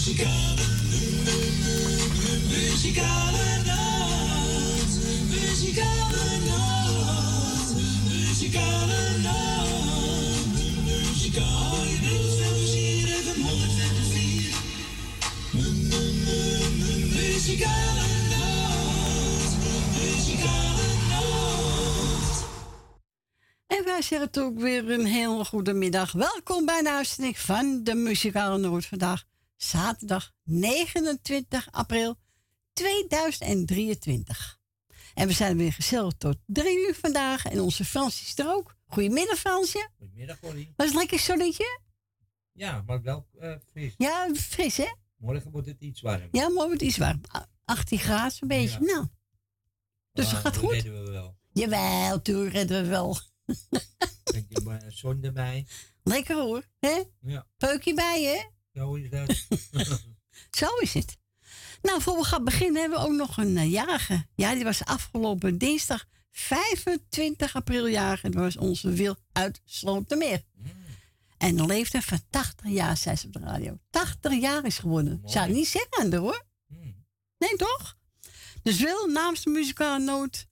Muzikale, muzikale nacht. Muzikale nacht. Muzikale nacht. Muzikale Muzikale nacht. Muzikale nacht. En wij zeggen toch weer een heel goede middag. Welkom bij de uitzending van de Muzikale Noord vandaag. Zaterdag 29 april 2023. En we zijn weer gezellig tot drie uur vandaag. En onze Frans is er ook. Goedemiddag Fransje. Goedemiddag, Corrie. Was het lekker zonnetje? Ja, maar wel eh, fris. Ja, fris hè? Morgen wordt het iets warmer. Ja, maar het is warm. 18 graden zo'n beetje. Ja. Nou. Dus dat Maar gaat dat goed? redden we wel. Jawel, toen redden we wel. Je maar zon erbij. Lekker hoor. Hè? Ja, Peukje bij hè? Zo is dat. Zo is het. Nou, voor we gaan beginnen hebben we ook nog een uh, jarige. Ja, die was afgelopen dinsdag 25 april jarig. En dat was onze Wil uit Slotermeer. En een leeftijd van 80 jaar, zei ze op de radio. 80 jaar is geworden. Mooi. Zou je niet zeggen hoor. Hmm. Nee, toch? Dus Wil, namens de muzikale noot,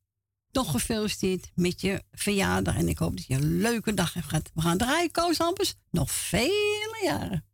toch gefeliciteerd met je verjaardag. En ik hoop dat je een leuke dag hebt gehad. We gaan draaien, Koos Hampers, nog vele jaren.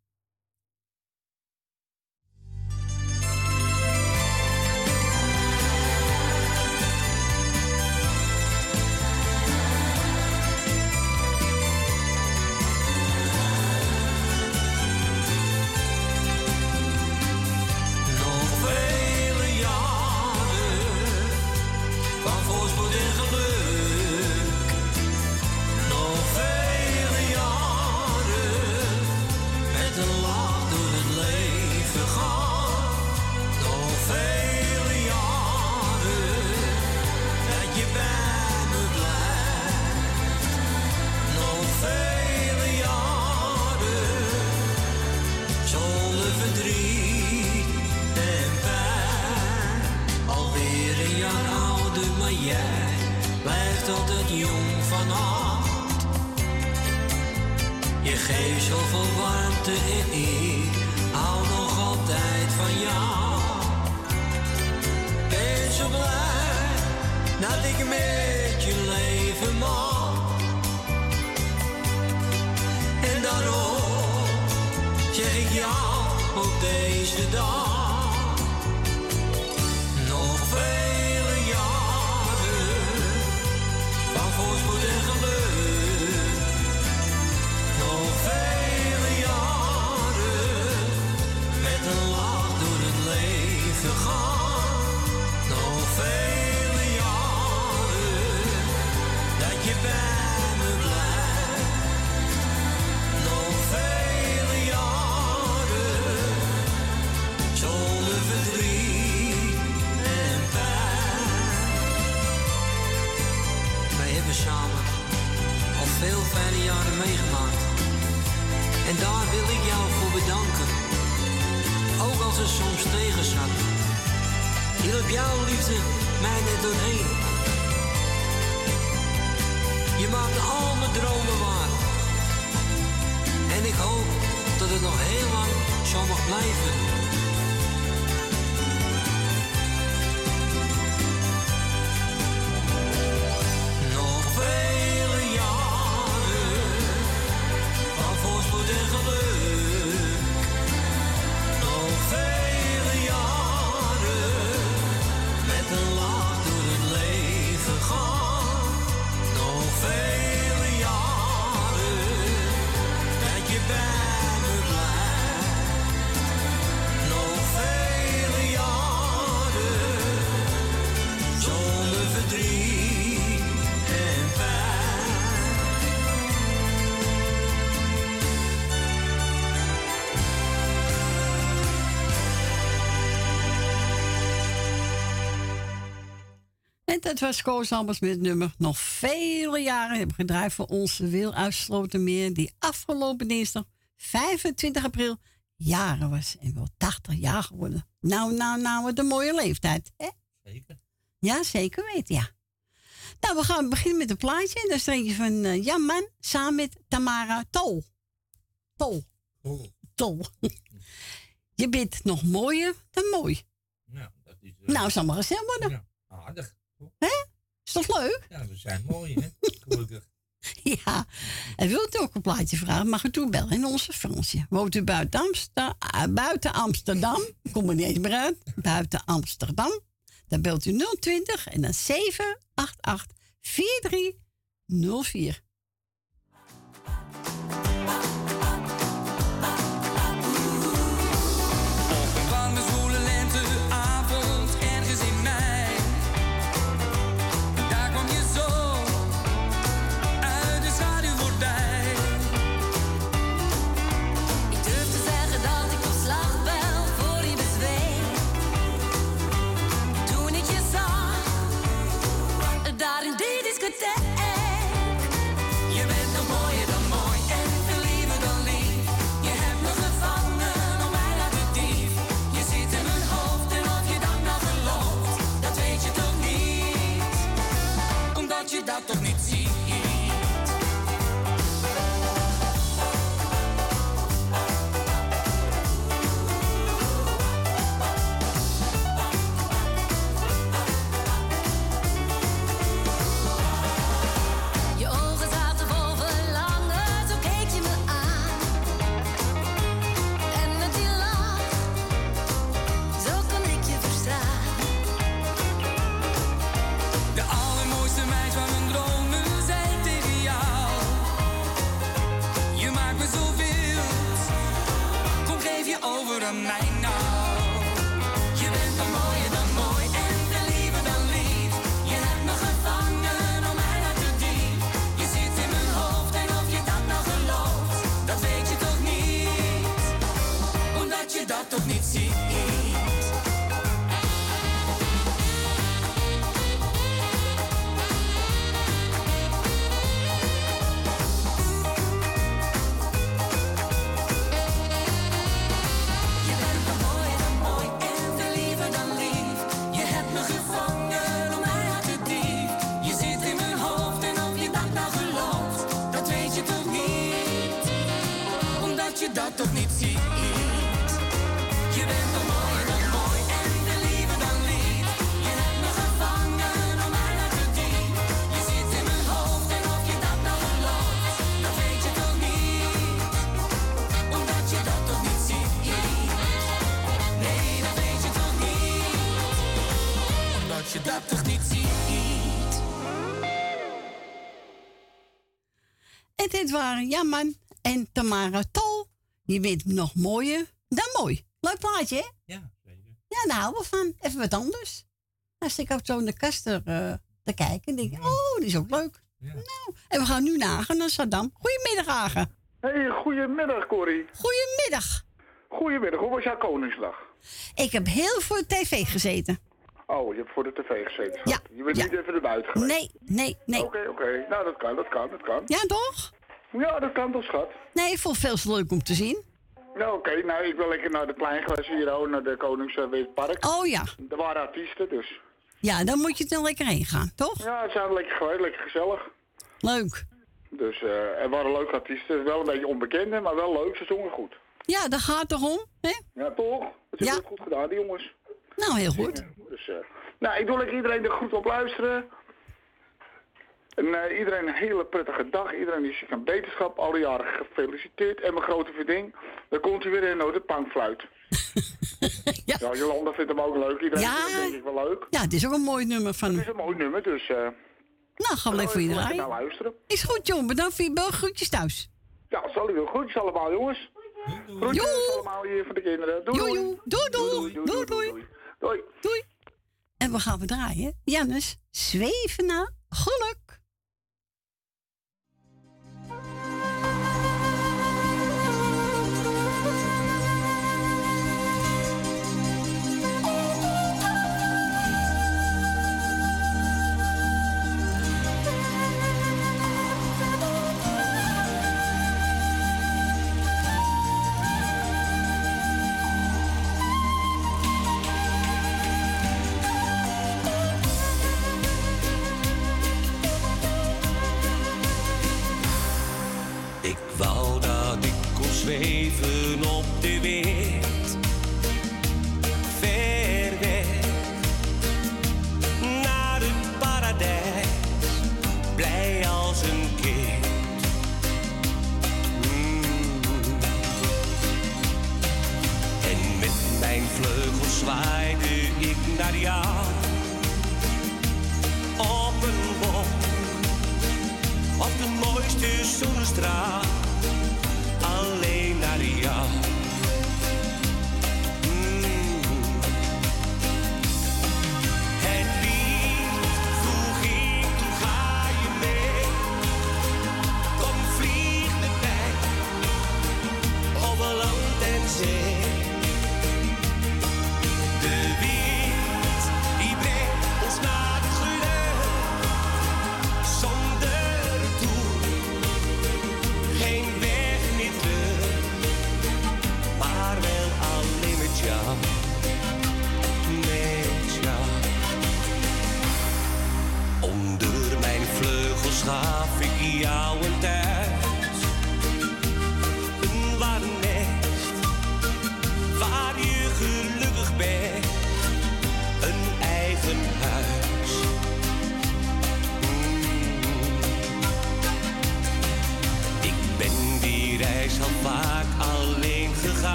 Dat was Koos Albers met het nummer nog vele jaren hebben gedraaid voor onze Wil uit Slotermeer, die afgelopen dinsdag 25 april jaren was en wel 80 jaar geworden. Nou, nou, nou, wat een mooie leeftijd, hè? Zeker. Ja, zeker weten, ja. Nou, we gaan beginnen met een plaatje. En dat is er eentje van eh, Jan Man samen met Tamara Tol. Tol. Tol. Je bent nog mooier dan mooi. Nou, dat is... eh, Nou, zal maar gezellig worden. ja, aardig. Is toch leuk? Ja, we zijn mooi, hè? Gelukkig. Ja. En wilt u ook een plaatje vragen, mag u toe bellen in onze Fransje. Woont u buiten, Amster, eh, buiten Amsterdam? Kom er niet eens meer uit. Buiten Amsterdam. Dan belt u 020 en dan 788 4304. Omdat dat toch niet ziet. Je bent nog mooier dan mooi en veel liever dan lief. Je hebt me gevangen, om mij laat het diep. Je zit in mijn hoofd en of je dat nou gelooft, dat weet je toch niet. Omdat je dat toch niet ziet. Nee, dat weet je toch niet. Omdat je dat toch niet ziet. En dit waren Jamman en Tamara Tol. Je bent nog mooier dan mooi. Leuk plaatje, hè? Ja, zeker. Ja, daar houden we van. Even wat anders. Dan zit ik ook zo in de kast er, eh, te kijken. En denk ik, oh, die is ook leuk. Ja. Nou, en we gaan nu naar Hagen, naar Saddam. Goedemiddag, Hagen. Hey, goedemiddag Corrie. Goedemiddag. Goedemiddag, hoe was jouw Koningsdag? Ik heb heel voor de tv gezeten. Oh, je hebt voor de tv gezeten. Ja, Je bent ja. niet even erbuiten geweest? Nee, nee, nee. Oké, oké. Nou, dat kan, dat kan, dat kan. Ja, toch? Ja, dat kan toch, schat? Nee, ik vond het veel te leuk om te zien. Nou, oké. Nou, ik ben lekker naar de plein geweest hier, ook, naar de Koningsweetpark. Oh ja. Er waren artiesten, dus. Ja, dan moet je er lekker heen gaan, toch? Ja, het zijn lekker geweest, lekker gezellig. Leuk. Dus eh, er waren leuke artiesten. Wel een beetje onbekende, maar wel leuk. Ze zongen goed. Ja, daar gaat het toch om, hè? Ja, toch? Dat hebben Ja. het goed gedaan, die jongens. Nou, heel goed. Dus, eh, nou, ik wil lekker iedereen er goed op luisteren. En eh, iedereen een hele prettige dag. Iedereen die zich aan beterschap, alle jaren gefeliciteerd. En mijn grote verding, daar komt hij weer in, de pankfluit. Ja. Ja, Jolanda vindt hem ook leuk. Iedereen Ja. vindt hem denk ik wel leuk. Ja, het is ook een mooi nummer van Het is een mooi nummer, dus... eh Nou, gaan we lekker voor je luisteren. Is goed, jongen. Bedankt voor je bel. Groetjes thuis. Ja, zal u wel. Groetjes allemaal, jongens. Groetjes Joe. allemaal hier voor de kinderen. Doei, doei. Doei, doei. Doei, doei. doei. Doei. Doei. En we gaan we draaien. Jannes, zweven naar geluk.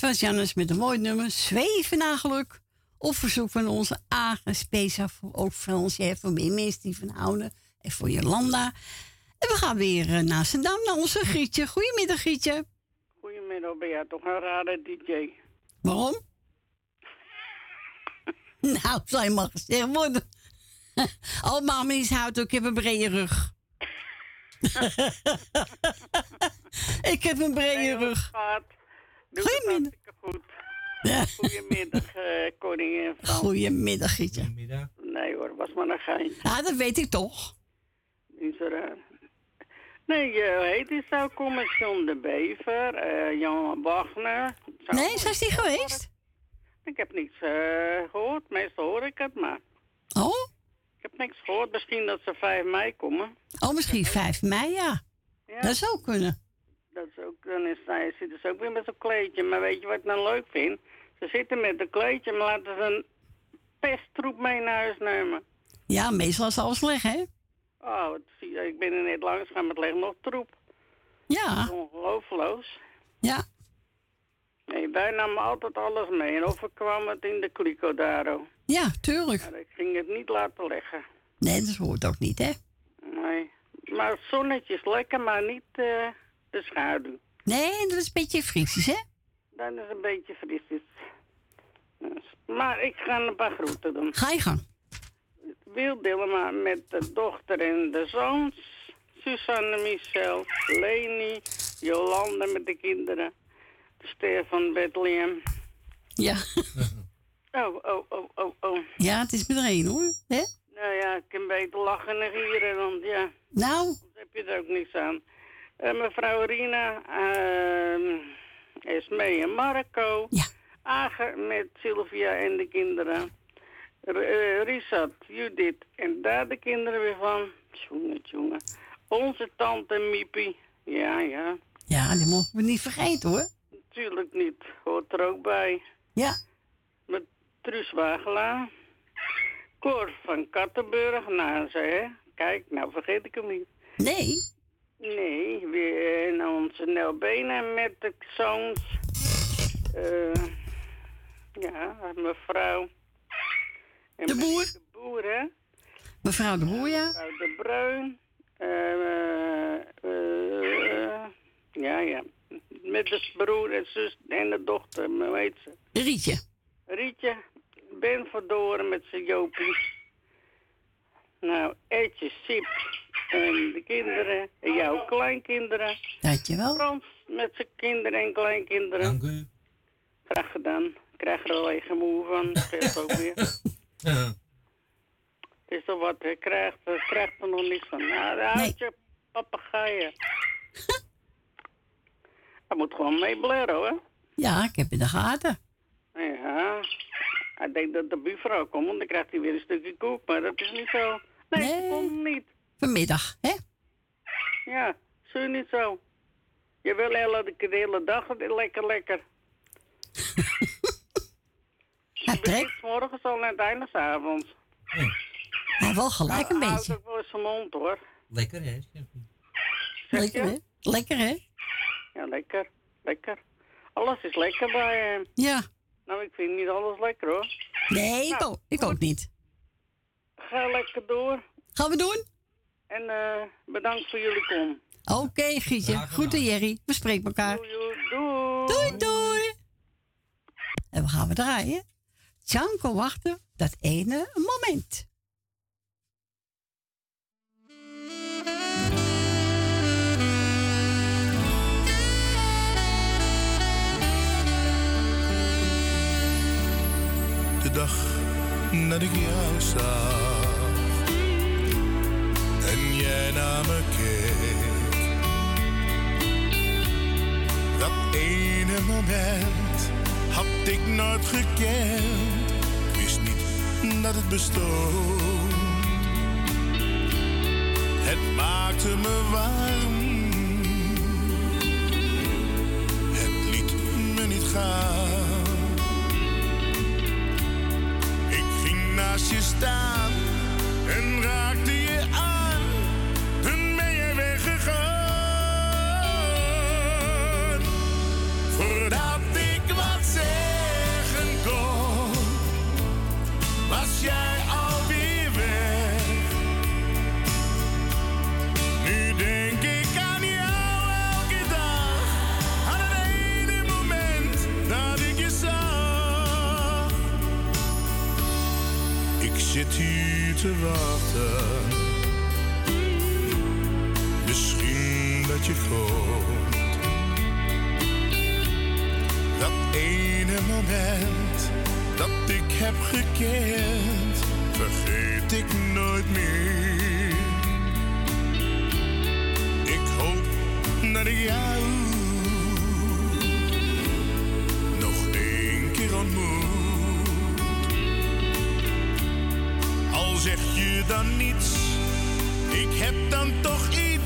Dat was Jannes met een mooi nummer, Zweven naar geluk. Op verzoek van onze speciaal voor ook Fransje en voor meer mensen die van houden. En voor Jolanda. En we gaan weer eh, naar Zendam, naar onze Grietje. Goedemiddag, Grietje. Goedemiddag, ben jij toch een rare DJ? Waarom? nou, zou je maar gezegd worden. oh, mama is houdt ook, ik heb een brede rug. ik heb een brede rug. Doe Goedemiddag. hartstikke goed. Ja. Goedemiddag, eh koningin van. Goedemiddag, Grietje. Goedemiddag. Nee hoor, was maar een gein. Ja, dat weet ik toch. Niet zo raar. Nee, je heet die zou komen, John de Bever, eh, Jan Wagner. Zou- Nee, zijn ze niet geweest? Ik heb niets eh, gehoord, meestal hoor ik het, maar Oh? ik heb niks gehoord. Misschien dat ze 5 mei komen. Oh, misschien 5 mei, ja. Ja, Dat zou kunnen. Dat is ook, dan is, hij zitten ze ook weer met zo'n kleedje. Maar weet je wat ik nou leuk vind? Ze zitten met een kleedje, maar laten ze een pesttroep mee naar huis nemen. Ja, meestal is alles slecht, hè? Oh, wat zie je, ik ben er net langs gaan, maar het ligt nog troep. Ja, Ongelooflijk. ja. Nee, wij namen altijd alles mee. En of ik kwam het in de Clico Daro. Ja, tuurlijk. Maar ik ging het niet laten leggen. Nee, dat hoort ook niet, hè? Nee. Maar het zonnetje is lekker, maar niet eh, de schaduw. Nee, dat is een beetje friesisch, hè? Dan is een beetje fris. Dus, maar ik ga een paar groeten doen. Ga je gang. Wil Dillema met de dochter en de zoons. Susanne Michel, Leni, Jolanda met de kinderen. Stefan Bethlehem. Ja. Oh, oh, oh, oh, oh. ja, het is met één, hoor. Hè? Nou ja, ik kan beter lachen en gieren, want ja, Nou, daar heb je er ook niks aan. Eh, mevrouw Rina, Esmee en Marco. Ja. Ager met Sylvia en de kinderen. R eh, Richard, Judith en daar de kinderen weer van. Jongen, jongen. Onze tante Miepie. Ja, ja. ja, die mogen we niet vergeten, hoor. Natuurlijk niet. Hoort er ook bij. Ja. Met Truus Wagelaar. Cor van Kattenburg. Nou, zei, kijk, nou vergeet ik hem niet. Nee. Nee, weer en onze Nel Benen met de zoons. Eh, ja, mevrouw. En De boer. De boer, hè? Mevrouw de Boer, ja. Mevrouw de Bruin. eh, eh, ja, ja. Met de broer en zus en de dochter, weet ze. Rietje. Rietje, Ben Verdoren met zijn Jopie. Nou, Etje, Sip en de kinderen. En jouw kleinkinderen. Dankjewel. Frans met zijn kinderen en kleinkinderen. Dank u. Graag gedaan. Ik krijg er alleen geen moe van. Dat geeft ook weer. Het is toch wat, hij krijgt, hij krijgt er nog niks van. Nou, de huidje papegaaien. Hij moet gewoon mee blaren, hè? Ja, ik heb in de gaten. Ja. Hij denkt dat de buurvrouw komt, want dan krijgt hij weer een stukje koek. Maar dat is niet zo. Nee, Nee. dat komt niet. Vanmiddag, hè? Ja, zo niet zo. Je wil hele, de hele dag lekker, lekker. Hij trekt. morgens al en uiteindelijk 's avonds. Hij heeft wel gelijk een Hij houdt beetje. wel eens zijn mond, hoor. Lekker, hè? Lekker, hè? Lekker, hè? Ja, lekker. Lekker. Alles is lekker bij hem. Ja. Nou, ik vind niet alles lekker, hoor. Nee, ik, Nou, ook, ik ook niet. Ga lekker door. Gaan we doen? En eh, bedankt voor jullie kom. Oké, Gietje. Groeten, Jerry. We spreken elkaar. Doei, doei. Doei, doei. En we gaan we draaien. Tjanko wachten, dat ene moment. de dag dat ik jou zag jij naar me keek. Dat ene moment had ik nooit gekend, wist niet dat het bestond. Het maakte me warm, het liet me niet gaan. Ik ging naast je staan en raakte Voordat ik wat zeggen kon, was jij alweer weg. Nu denk ik aan jou elke dag, aan het ene moment dat ik je zag. Ik zit hier te wachten. Misschien dat je komt. Ene moment dat ik heb gekend, vergeet ik nooit meer. Ik hoop dat ik jou nog één keer ontmoet. Al zeg je dan niets, ik heb dan toch iets.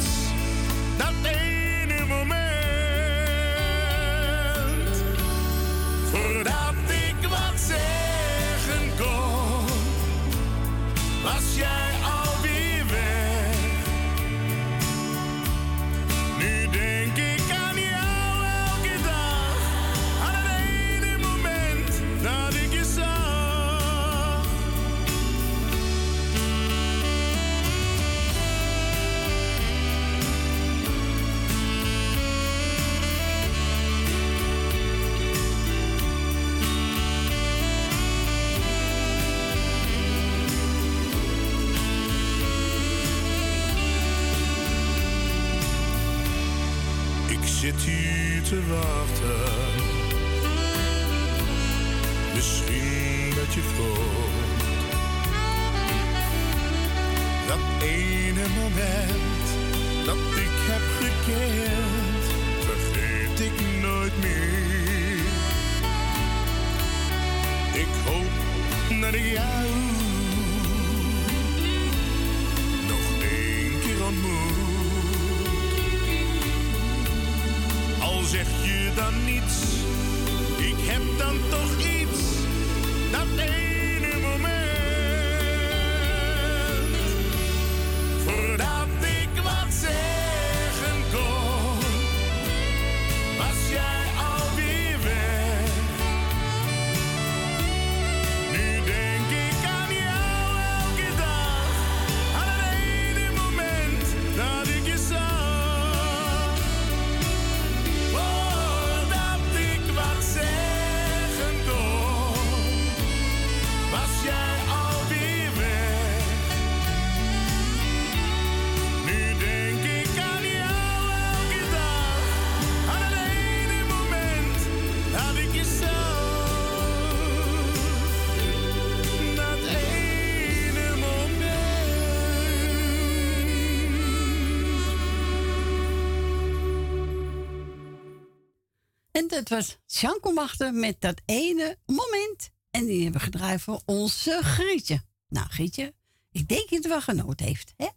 En dat was Sjanko Machten met dat ene moment. En die hebben gedraaid voor onze Grietje. Nou, Grietje, ik denk dat je het wel genoten heeft, hè?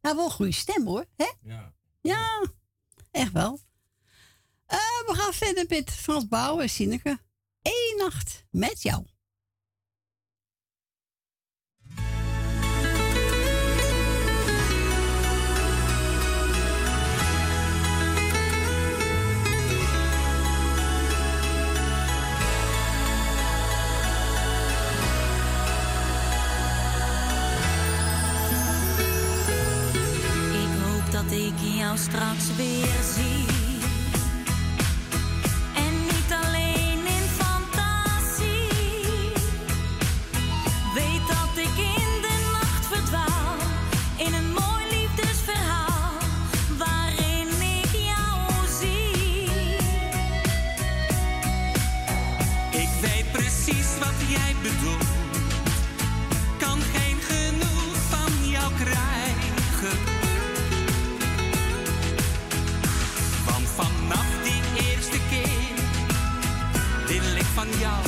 Nou, wel een goede stem, hoor, hè? Ja. Ja, echt wel. Eh, we gaan verder met Frans en Sineke. Eén nacht met jou. straks weer zien. van jou.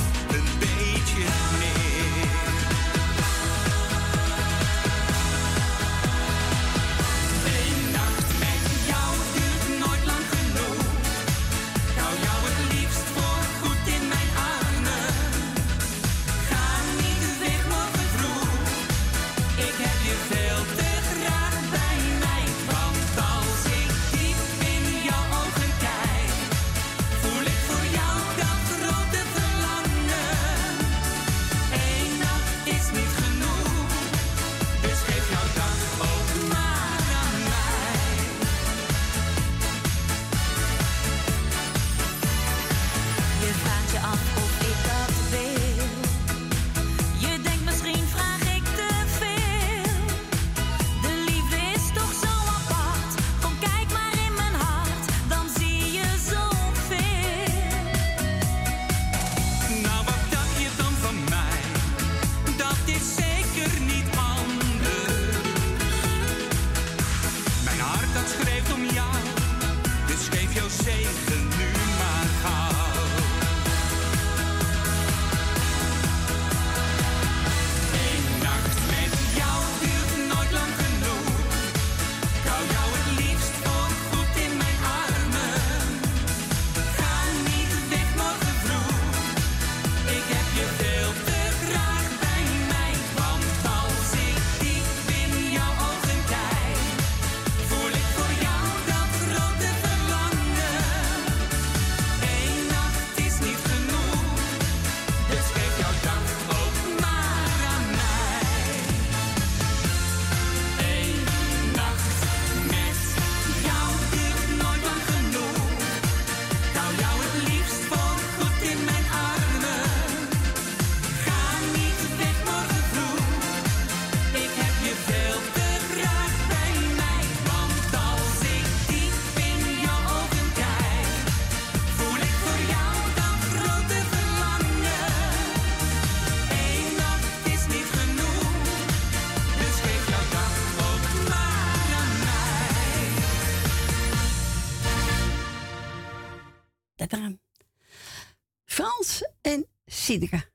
Sieteke.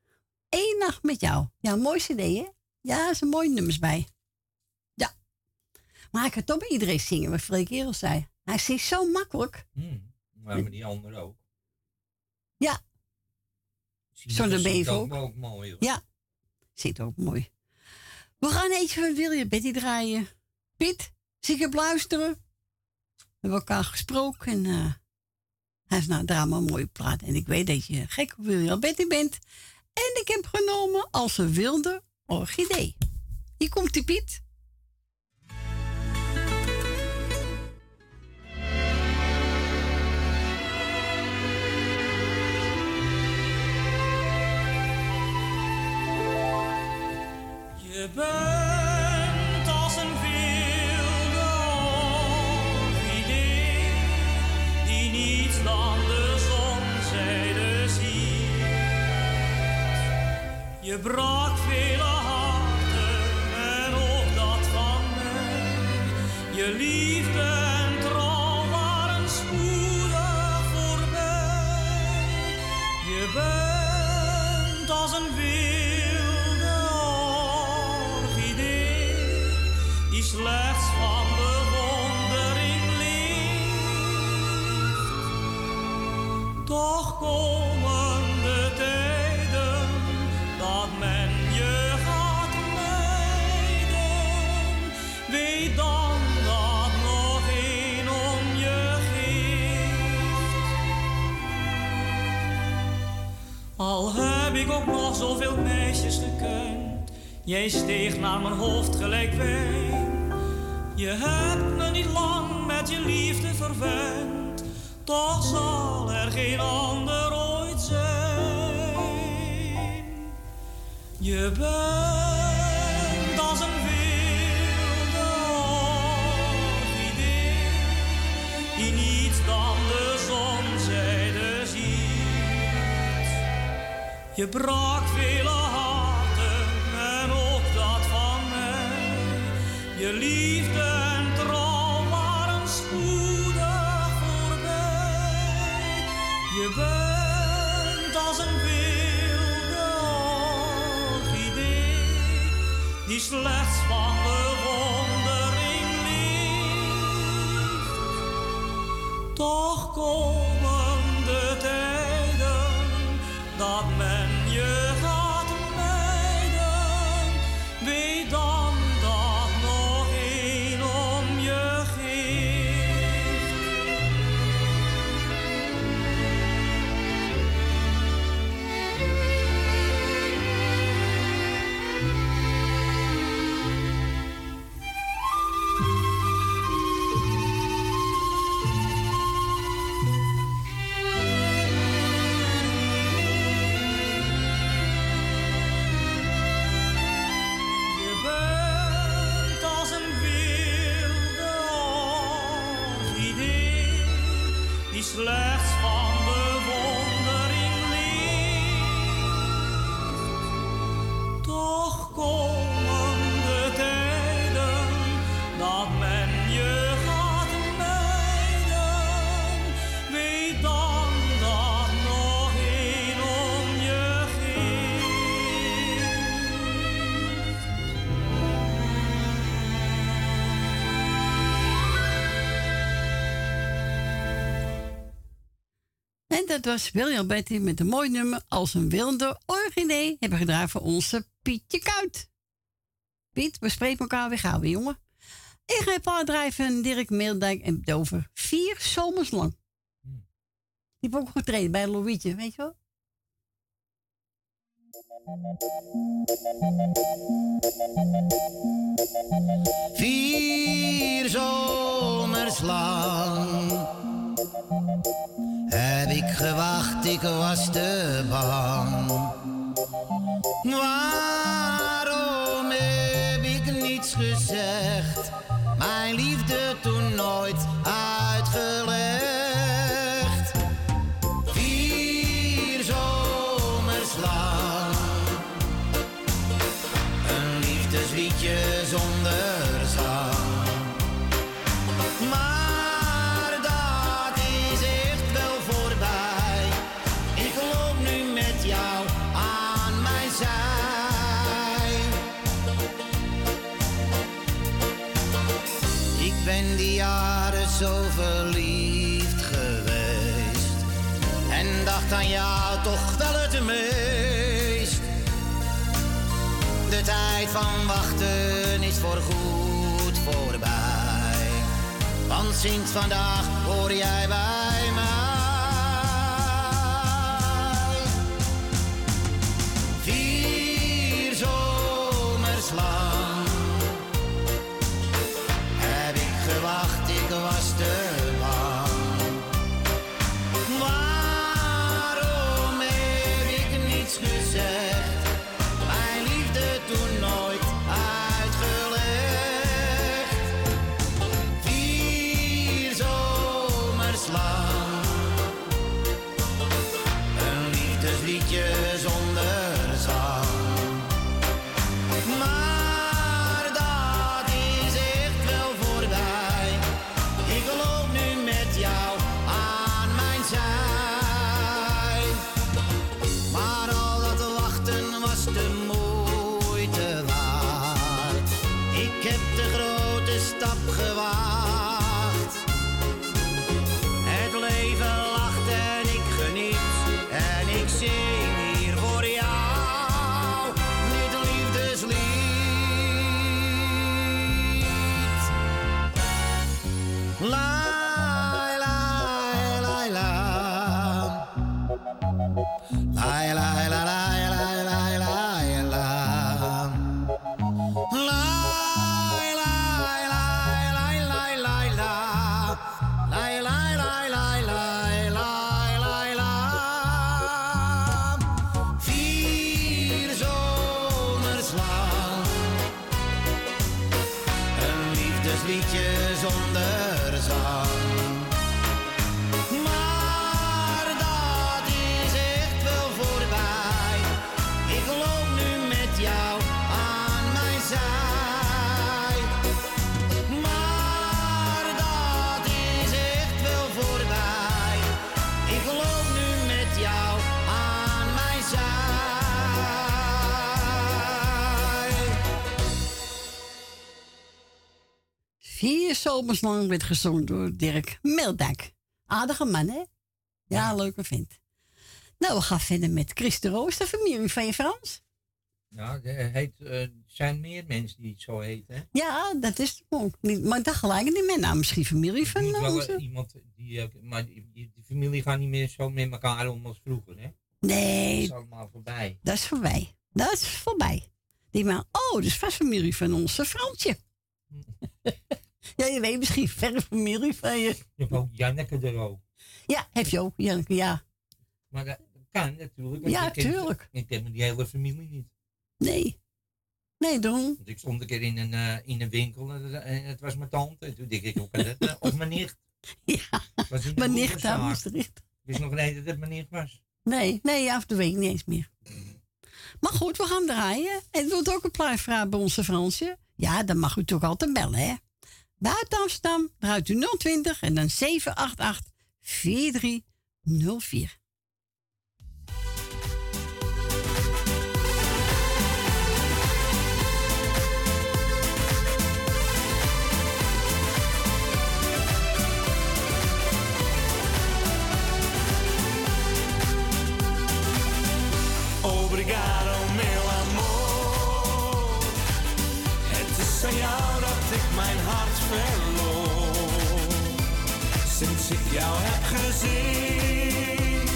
Eén nacht met jou. Ja, mooi cd, hè? Ja, ze zijn mooie nummers bij. Ja. Maar ik ga toch bij iedereen zingen, wat Freek Kerel zei. Hij zingt zo makkelijk. Hmm, maar met die anderen ook. Ja. Zonnebeef ook. ook mooi, hoor. Ja. Zit ook mooi. We gaan eentje van William Betty draaien. Piet, zie je op luisteren. We hebben elkaar gesproken en... Eh, hij is nou drama een mooie plaat. En ik weet dat je gek op William Betty bent. En ik heb genomen als een wilde orchidee. Hier komt die Piet. Je bent Je brak vele harten en ook dat van mij. Je liefde en trouw waren spoedig voorbij. Je bent als een wilde orchidee die slechts van bewondering leeft. Ik ook nog zoveel meisjes gekund, jij steeg naar mijn hoofd gelijk wijn. Je hebt me niet lang met je liefde verwend, toch zal er geen ander ooit zijn. Je bent Je brak vele harten en ook dat van mij. Je liefde en trouw waren spoedig voorbij. Je bent als een wilde orchidee die slechts was William Betty met een mooi nummer als een wilde orchidee. Hebben gedaan voor onze Pietje Kuit. Piet, we spreken elkaar weer gauw weer, jongen. Ik ga even drijven en Dirk Meeldijk en het over vier zomers lang. Die heb ook getraind bij Louietje, weet je wel? Vier zomers lang heb ik gewacht, ik was te bang. Waarom heb ik niets gezegd? Mijn liefde toen nooit uitgelegd. Dacht aan jou toch wel het meest. De tijd van wachten is voorgoed voorbij. Want sinds vandaag hoor jij bij Vier zomers lang werd gezongen door Dirk Meldijk. Aardige man, hè? Ja, leuke vent. Nou, we gaan verder met Chris de Roos, de familie van je Frans. Ja, er heet, eh, zijn meer mensen die het zo heten. hè? Ja, dat is ook niet. Maar dacht gelijk niet meer. Nou, misschien familie van onze. eh, iemand die, eh, maar die, familie gaat niet meer zo met elkaar om als vroeger, hè? Dat Nee, is allemaal voorbij. dat is voorbij. Dat is voorbij. Die maar, oh, dat is vast familie van onze Fransje. ja, je weet misschien verre familie van je. Je hebt ook Janneke er ook. Ja, heb je ook, Janneke, ja. Maar dat kan natuurlijk. Ja, ik ken- tuurlijk. Ik ken die hele familie niet. Nee. Nee, doen. Want ik stond een keer in een, eh, in een winkel en, en het was mijn tante. En toen dacht ik, kan dat? nou? Of mijn nicht. Ja, de mijn nicht boerenzaak. Maastricht. Wist nog niet dat het mijn nicht was. Nee, nee, dat weet ik niet eens meer. Maar goed, we gaan draaien. En wilt ook een plaat bij onze Fransje? Ja, dan mag u toch altijd bellen, hè? Buiten Amsterdam draait u 020 en dan 788 4304. Ik jou heb gezien,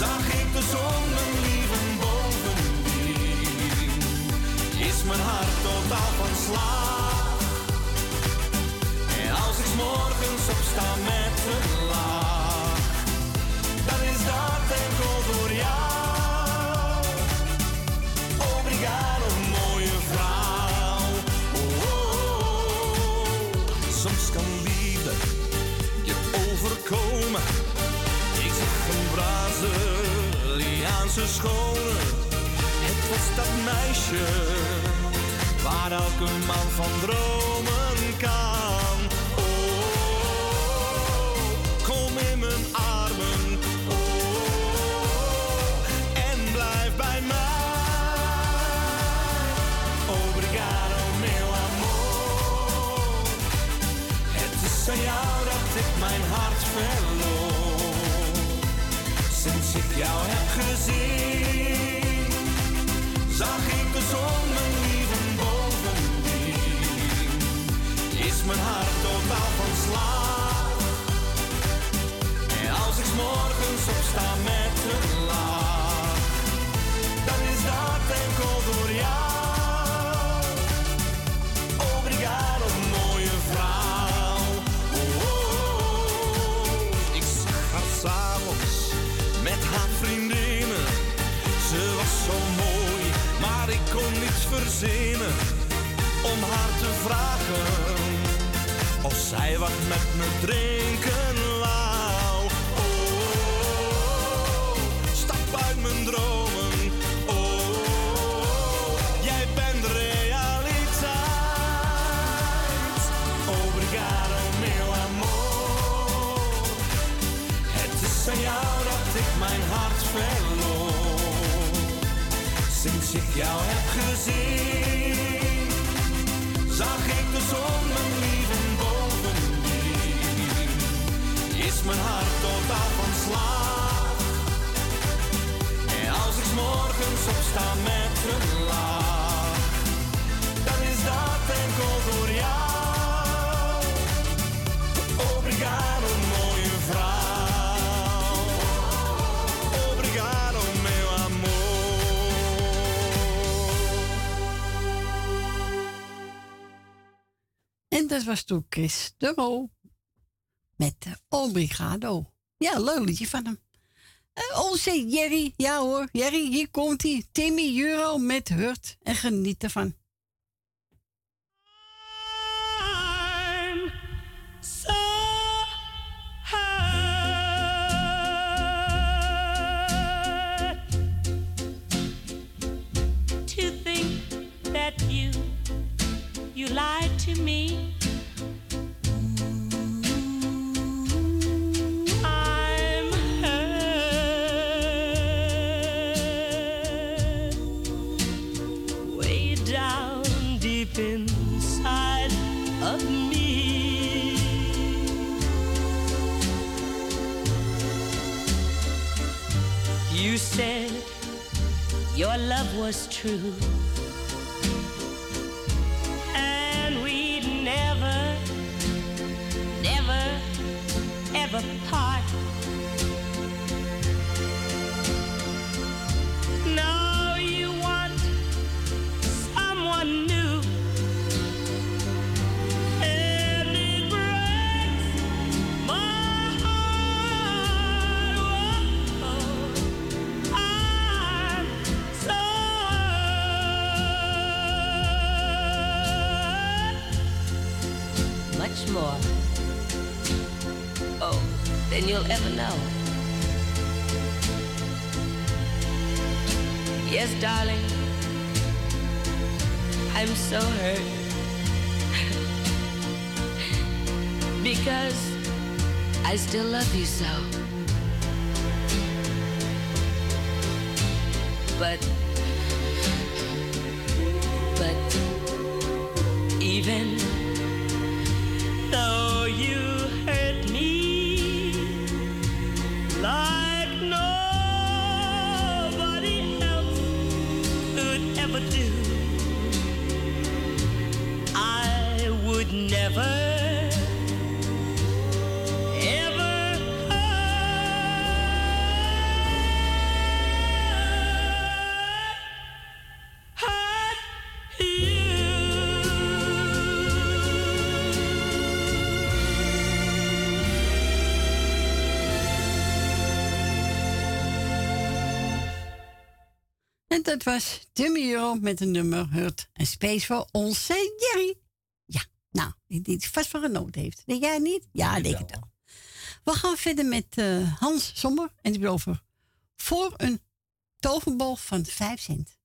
zag ik de zon mijn lieve bovendien. Is mijn hart totaal van slag. En als ik morgens opsta met een Schone. Het was dat meisje waar elke man van dromen kan. Oh, kom in mijn armen. Oh, en blijf bij mij. Obrigado, meu amor. Het is aan jou dat ik mijn hart verloor. Sinds ik jou heb gezien, zag ik de zon mijn lieven bovendien. Is mijn hart totaal van slag. En als ik 's morgens opsta met een lach, dan is dat enkel door jou. Vriendinnen. Ze was zo mooi, maar ik kon niets verzinnen om haar te vragen of zij wat met me drinken Sinds ik jou heb gezien, zag ik de zon mijn lieven bovendien. Is mijn hart totaal van slag. En als ik morgens opsta met een lach, En dat was toen Chris de met eh, Obrigado. Ja, leuk liedje van hem. Eh, onze Jerry, ja hoor, Jerry, hier komt hij. Timmy Euro met Hurt en geniet ervan. Lied to me. Love was true, dat was Timmy Euro met een nummer Hurt en Space voor onze Jerry. Ja, nou, die die het vast van genoten heeft. Denk jij niet? Ja, ik denk het wel. We gaan verder met eh, Hans Sommer en die over voor een toverbal van 5 cent.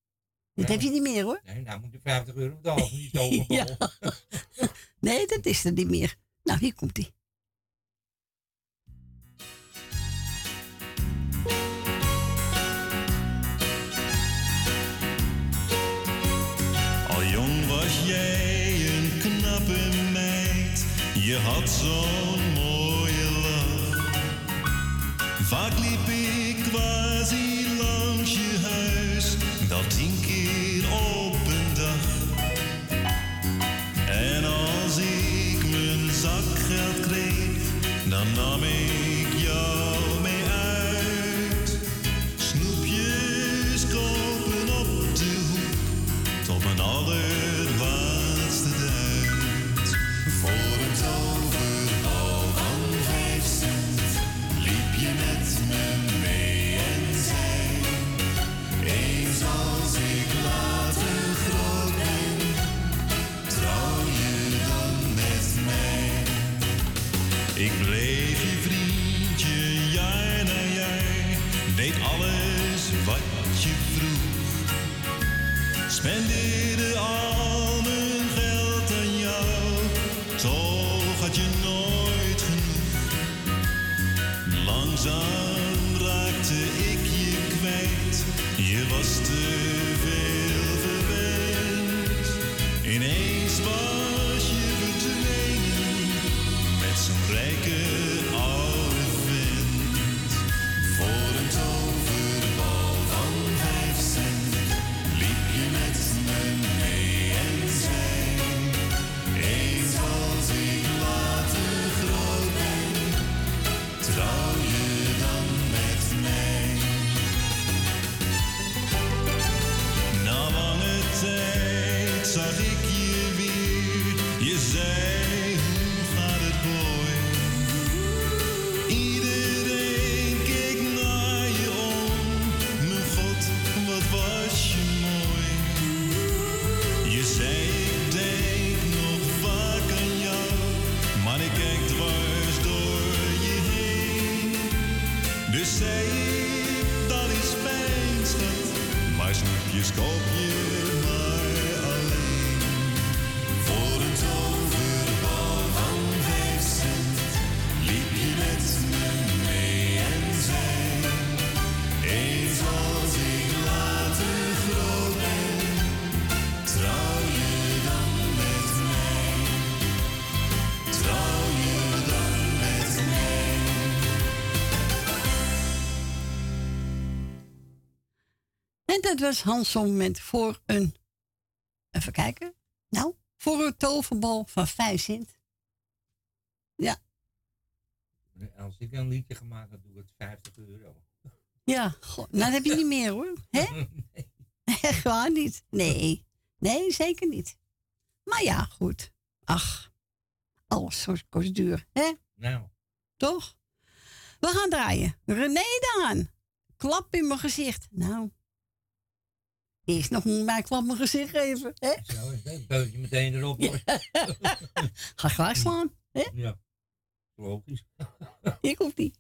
Dat Ja. heb je niet meer hoor. Nee, nou moet je 50 euro betalen voor die toverbal. Nee, dat is er niet meer. Nou, hier komt hij. Je had zo'n mooie lach. Vaak liep Spendeerde al Dat was Hanson met voor een. Even kijken. Nou, voor een toverbal van 5 cent. Ja, Als ik een liedje gemaakt heb, doe ik het 50 euro. ja. Goh, nou, dat heb je niet meer hoor. Hè? Echt waar niet. Nee, nee, zeker niet. Maar ja, goed. Ach, alles kost duur. Hè? Nou, Toch? We gaan draaien. René Daan. Klap in mijn gezicht. Nou. Eerst nog mij klap in mijn gezicht geven. Hè? zo is het. Beuk je meteen erop. hoor. Ga gelijk slaan. Hè? Ja, logisch. Hier komt die.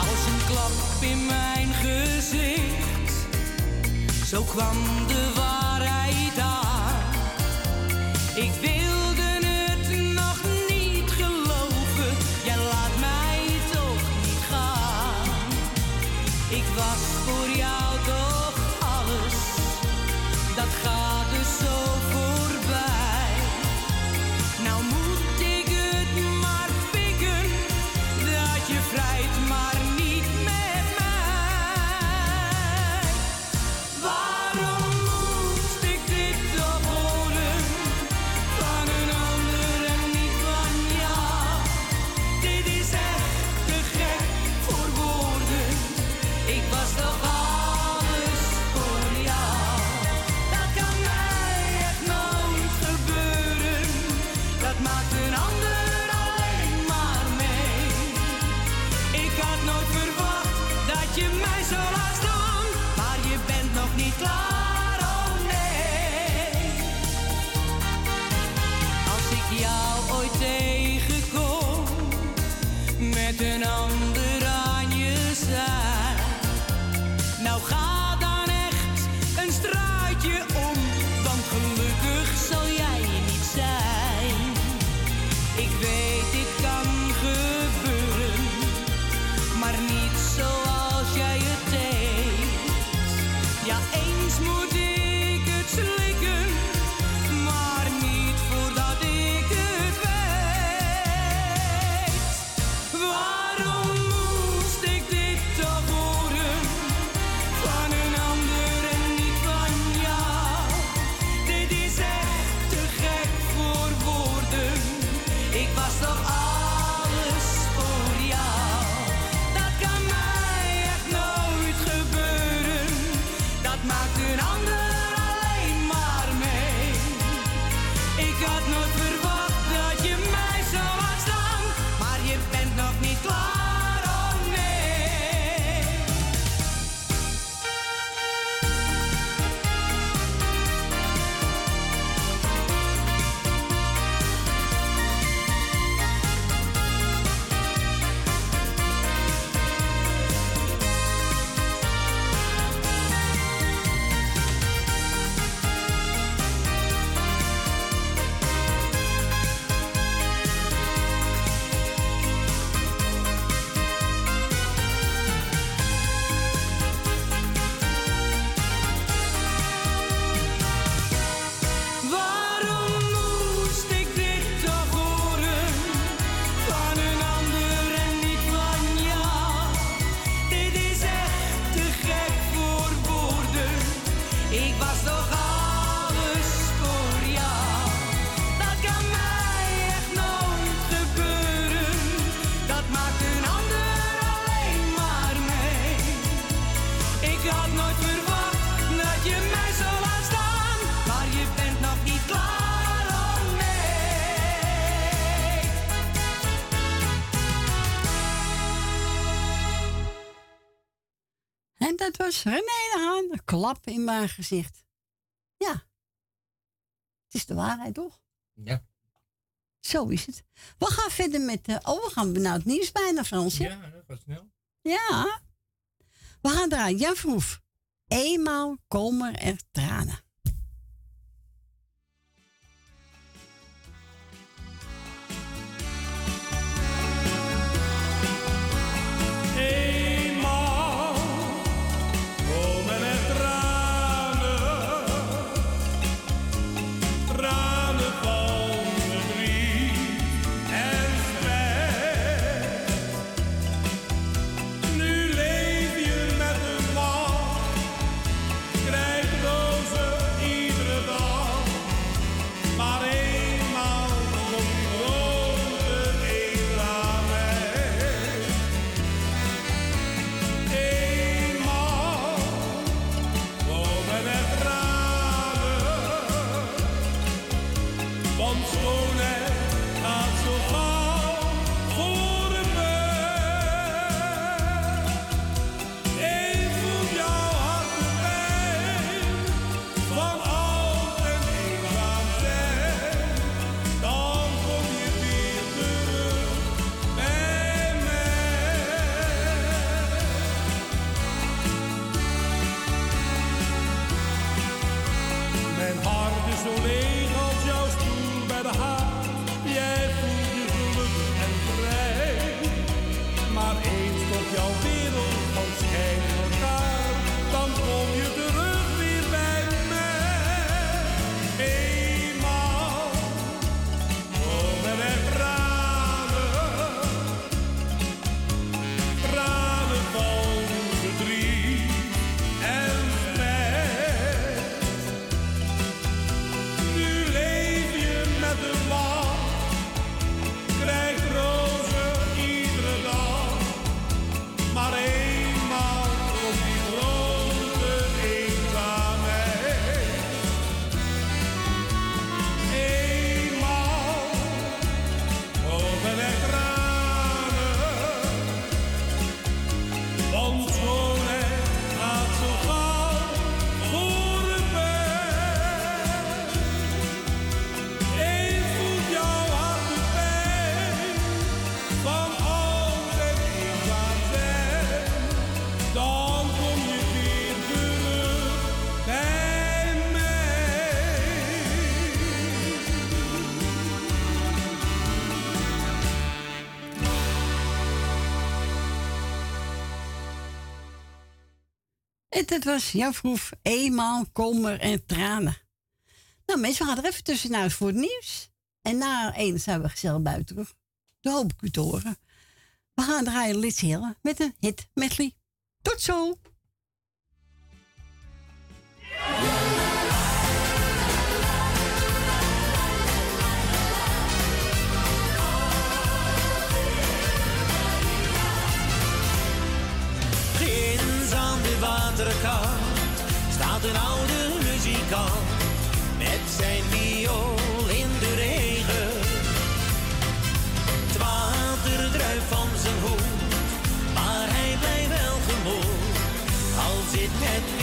Als een klap in mijn gezicht, zo kwam de waarheid was René de Haan. Een klap in mijn gezicht. Ja. Het is de waarheid, toch? Ja. Zo is het. We gaan verder met... eh oh, we gaan naar het nieuws bijna, Fransje. Ja, dat gaat snel. Ja. We gaan draaien. Jan Vroef. Eenmaal komen er tranen. Dat was Jan Vroef. Eenmaal kommer en tranen. Nou mensen, we gaan er even tussenuit voor het nieuws. En na één zijn we gezellig buiten. Dat hoop ik u te horen. We gaan draaien Liz met een hit medley. Tot zo! De waterkant staat een oude muzikant met zijn viool in de regen. Het water druipt van zijn hoed, maar hij blijft wel gemoed. Al zit het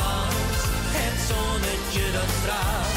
Het zonnetje dat straalt.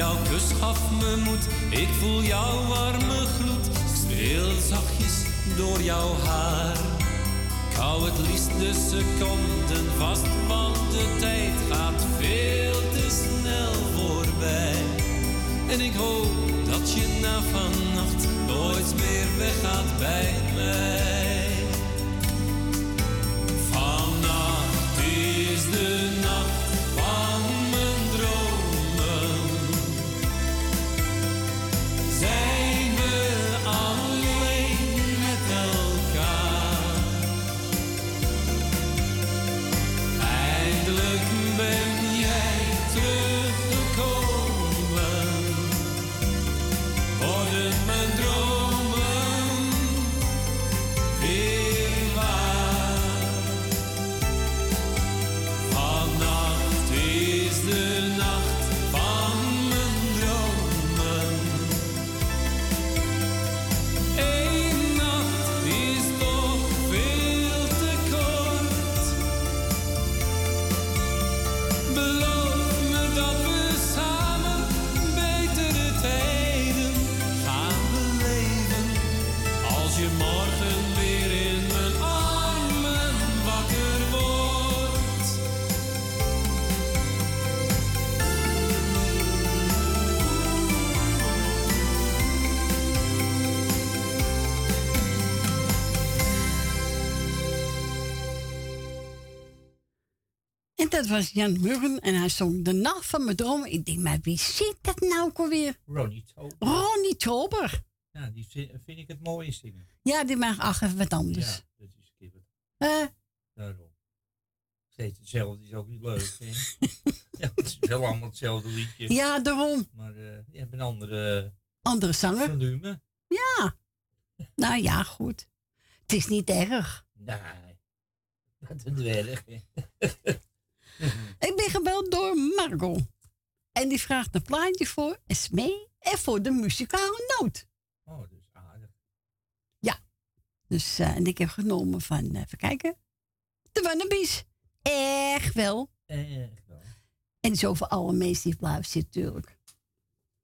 Jouw kus gaf me moed, ik voel jouw warme gloed, speel zachtjes door jouw haar. Ik hou het liefst de seconden vast, want de tijd gaat veel te snel voorbij. En ik hoop dat je na vannacht nooit meer weggaat bij mij. Was Jan Murren en hij zong De Nacht van mijn dromen. Ik denk, maar wie ziet dat nou ook alweer? Ronnie Tober. Ronnie Tober. Ja, die vind ik het mooie zingen. Ja, die mag ach even wat anders. Ja, dat is wat. Eh, Daarom. Steeds hetzelfde is ook niet leuk. Hè? ja, het is wel allemaal hetzelfde liedje. Ja, daarom. Maar eh die hebben een andere andere zanger. volume. Ja. Nou ja, goed. Het is niet erg. Nee. Wat een dwerg. Ik ben gebeld door Margot. En die vraagt een plaatje voor Esmee en voor de muzikale noot. Oh, dus aardig. Ja. Dus, eh, en ik heb genomen van, eh, even kijken. De Wannabies. Echt wel. Echt wel. En zo voor alle mensen die blijven zitten natuurlijk.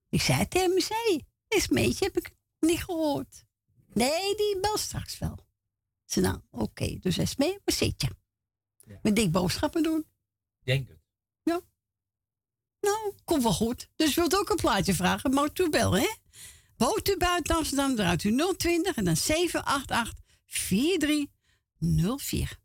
Ik zei het tegen me, Esmeetje heb ik niet gehoord. Nee, die bel straks wel. Zei, nou, oké. Dus Esmee, waar zit je? Met dik boodschappen doen. Denk het. Ja. Nou, komt wel goed. Dus wilt ook een plaatje vragen, mag u bellen, hè? Woont u buiten Amsterdam, draait u 020 en dan 788 4304.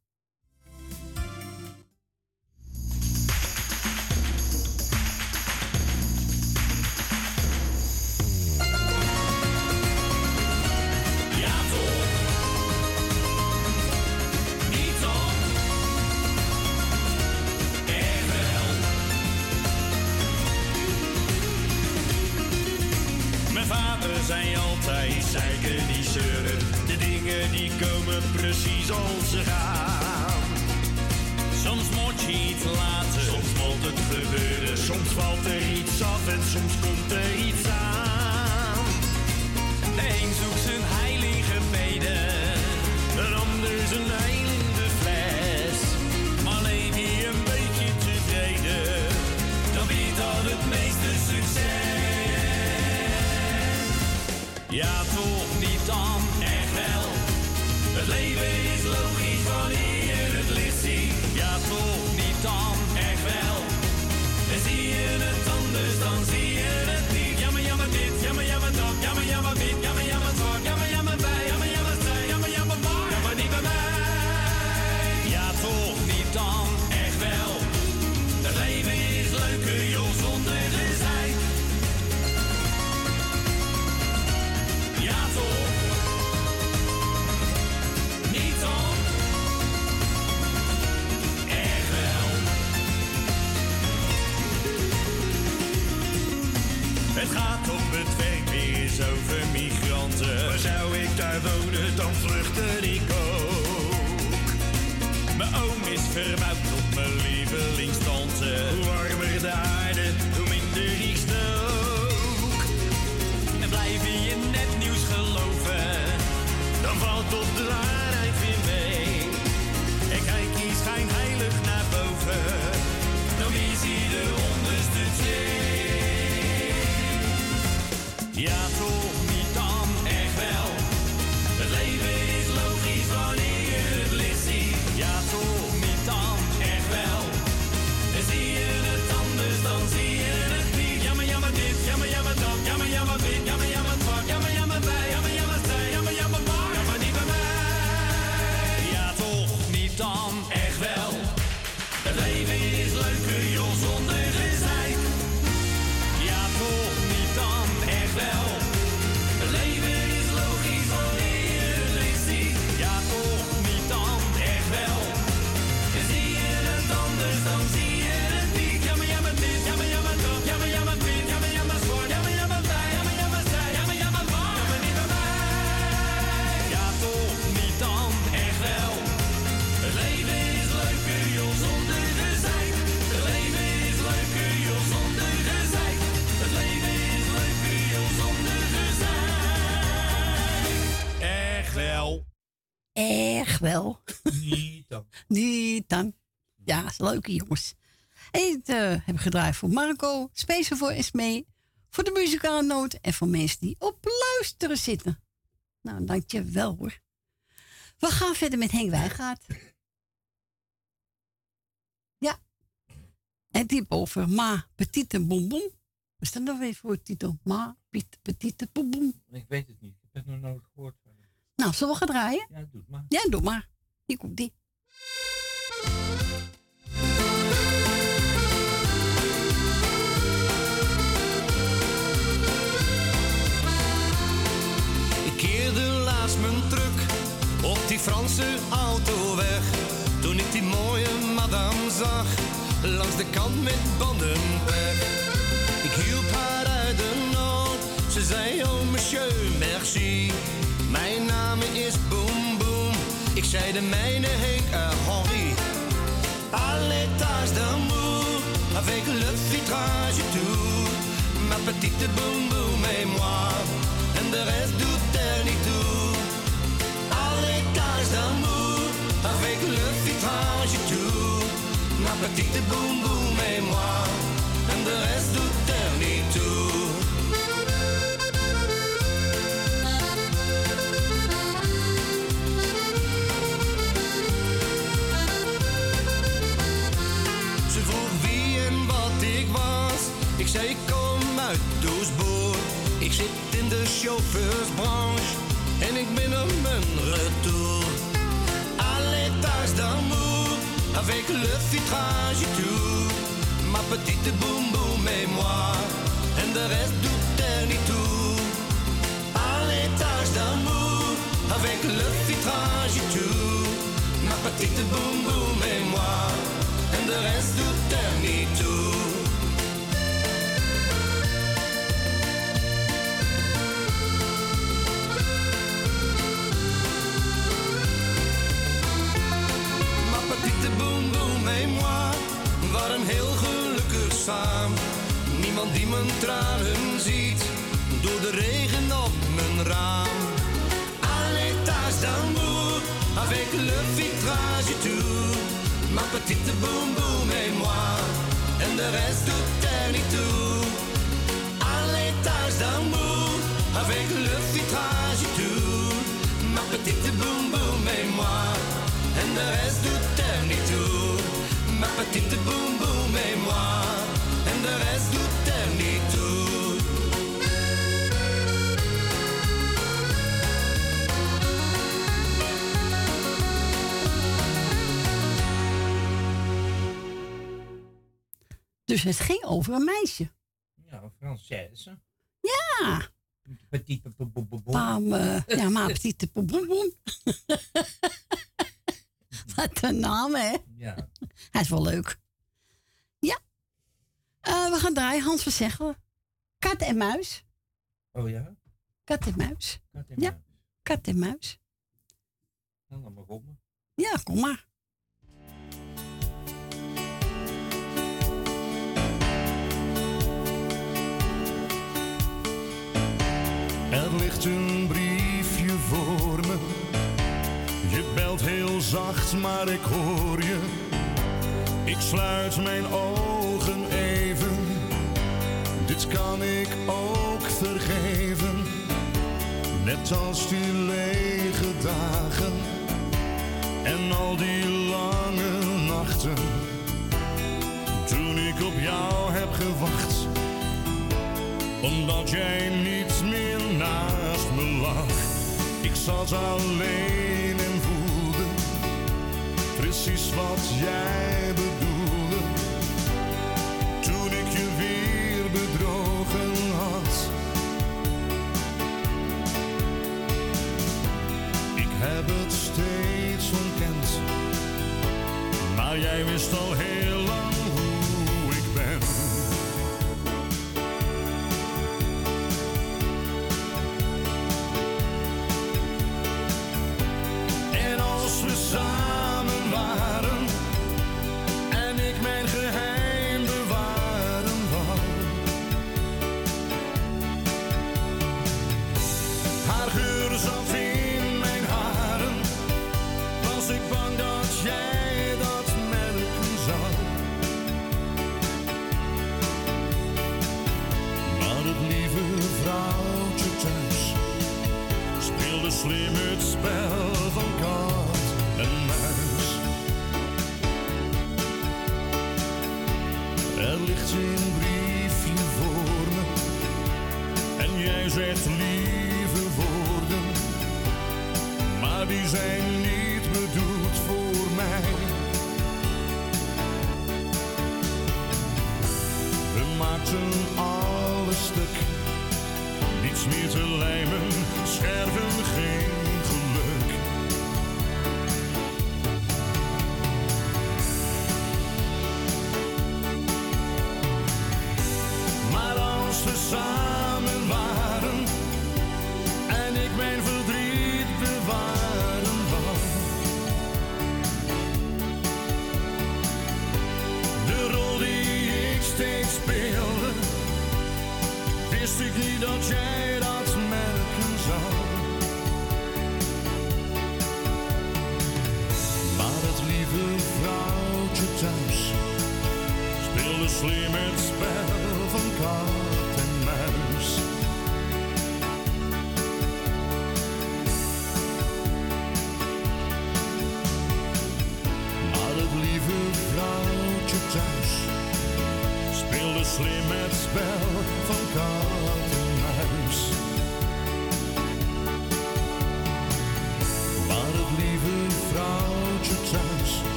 Precies als ze. Soms moet je iets laten, soms moet het gebeuren. Soms valt er iets af en soms komt er iets aan. De een zoekt zijn heilige beden, een ander zijn heil in de fles. Leef je een beetje tevreden, dan biedt dat het meeste succes. Ja, toch niet wel. Het dan vluchtte ik ook. Mijn oom is verbouwd leuke jongens. En het eh, heb ik gedraaid voor Marco, speciaal voor Esmee, voor de muzikale noot en voor mensen die op luisteren zitten. Nou, dankjewel hoor. We gaan verder met Henk Wijngaard. Ja. En die over Ma Petite Bonbon. Wat is dat nou weer voor titel? Ma Petite Bonbon. Ik weet het niet. Ik heb het nog nooit gehoord. Nou, zullen we gaan draaien? Ja, doe maar. Ja, doe maar. Hier komt die. Mijn truck op die Franse autoweg. Toen ik die mooie madame zag, langs de kant met bandenpech. Ik hielp haar uit de nood, ze zei oh monsieur, merci. Mijn naam is Boom Boom, ik zei de mijne heet uh, Henri. À l'étage d'amour, avec le vitrage tout. Ma petite boum boum et moi, en de reste doet er niet d'amour, avec le vitrage tout. Ma petite boum boum et moi, en de reste niet toe. Ze vroeg wie en wat ik was. Ik zei ik kom uit Doesboer. Ik zit in de chauffeursbranche en ik ben op mijn retour. À l'étage d'amour, avec le vitrage tout. Ma petite boum boum et moi, en de rest doet niet toe. À l'étage d'amour, avec le vitrage tout. Ma petite boum boum et moi, en de rest doet niet toe. Moi waren heel gelukkig samen. Niemand die mijn tranen ziet door de regen op mijn raam. À l'étage d'amour, avec le vitrage tout. Ma petite boum boum et moi, en de rest doet er niet toe. À l'étage d'amour, avec le vitrage tout. Ma petite boum boum et moi, en de rest doet petite boum boum et moi, en de rest doet er niet toe. Dus het ging over een meisje. Ja, Française. Ja. Petite boum. Pam, eh, ja, maar petite boem Wat een naam, hè? Ja. Hij is wel leuk. Ja. Eh, we gaan draaien. Hans van. Kat en muis. Oh ja? Kat en muis. Kat en ja. Kat en muis. Nou, laat maar komen. Ja, kom maar. Er ligt een briefje voor heel zacht, maar ik hoor je. Ik sluit mijn ogen even. Dit kan ik ook vergeven. Net als die lege dagen. En al die lange nachten. Toen ik op jou heb gewacht omdat jij niet meer naast me lag. Ik zat alleen precies wat jij bedoelde. Toen ik je weer bedrogen had. Ik heb het steeds ontkend, maar jij wist al heel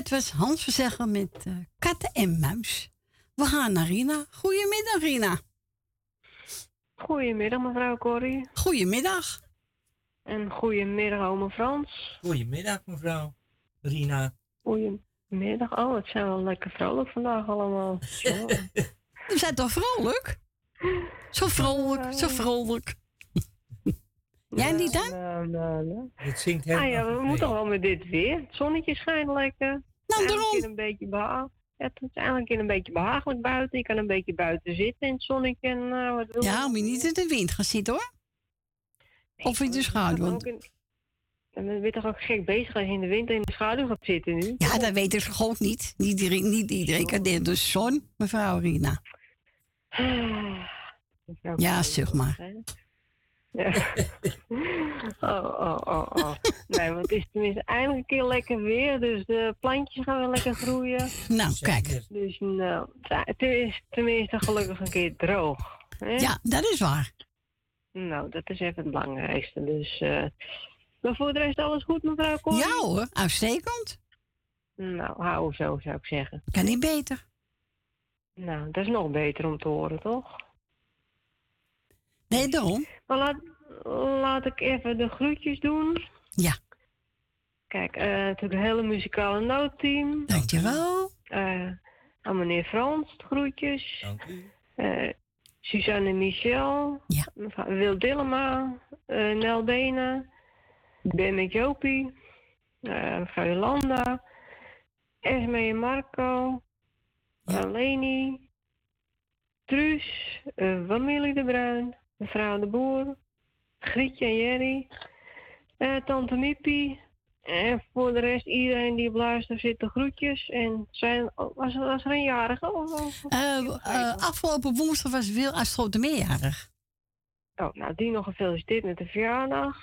dit was Hans Verzegger met eh, katten en muis. We gaan naar Rina. Goedemiddag, Rina. Goedemiddag, mevrouw Corrie. Goedemiddag. En goedemiddag, oma Frans. Goedemiddag, mevrouw Rina. Goedemiddag. Oh, het zijn wel lekker vrolijk vandaag allemaal. Zo. We zijn toch vrolijk? Zo vrolijk, zo vrolijk. Jij niet dan? Nou, nou, nou. Het zingt Ah helemaal ja, we moeten wel met dit weer. Het zonnetje schijnt lekker. Nou, daarom. Een beetje beha- het is eigenlijk een beetje behagelijk buiten. Je kan een beetje buiten zitten in het zonnetje. En, eh, wat wil Ja, moet je niet in de wind gaan zitten hoor. Of in de schaduw. Want- in- En dan ben je toch ook gek bezig als je in de winter in de schaduw gaat zitten nu. Ja, dat weet ik ook niet. Niet iedereen, niet iedereen kan in de zon, mevrouw Rina. Ja, zeg maar. Ja. Oh, oh, oh, oh. Nee, want het is tenminste eindelijk een keer lekker weer. Dus de plantjes gaan weer lekker groeien. Nou, kijk. Dus nou, het is tenminste gelukkig een keer droog. Hè? Ja, dat is waar. Nou, dat is even het belangrijkste. Dus, eh maar voor de rest alles goed, mevrouw Corrie? Ja hoor, uitstekend. Nou, hou zo, zou ik zeggen. Kan niet beter. Nou, dat is nog beter om te horen, toch? Nee, daarom. Maar laat, laat ik even de groetjes doen. Ja. Kijk, eh natuurlijk het hele muzikale noodteam. Dankjewel. Eh aan meneer Frans, de groetjes. Dank u. Eh Suzanne Michel. Ja. Wil Dillema. eh Nel Benen. Ben met Jopie. eh mevrouw Jolanda. Esme en Marco. Ja. Leni. Truus. eh Familie de Bruin. Mevrouw de Boer. Grietje en Jerry. eh, Tante Miepie. En voor de rest, iedereen die op luister zit, de groetjes. En zijn, was, was er een jarige? Of, of- Eh, eh, afgelopen woensdag was Wil uit meerjarig. Oh, nou, die nog gefeliciteerd met de verjaardag.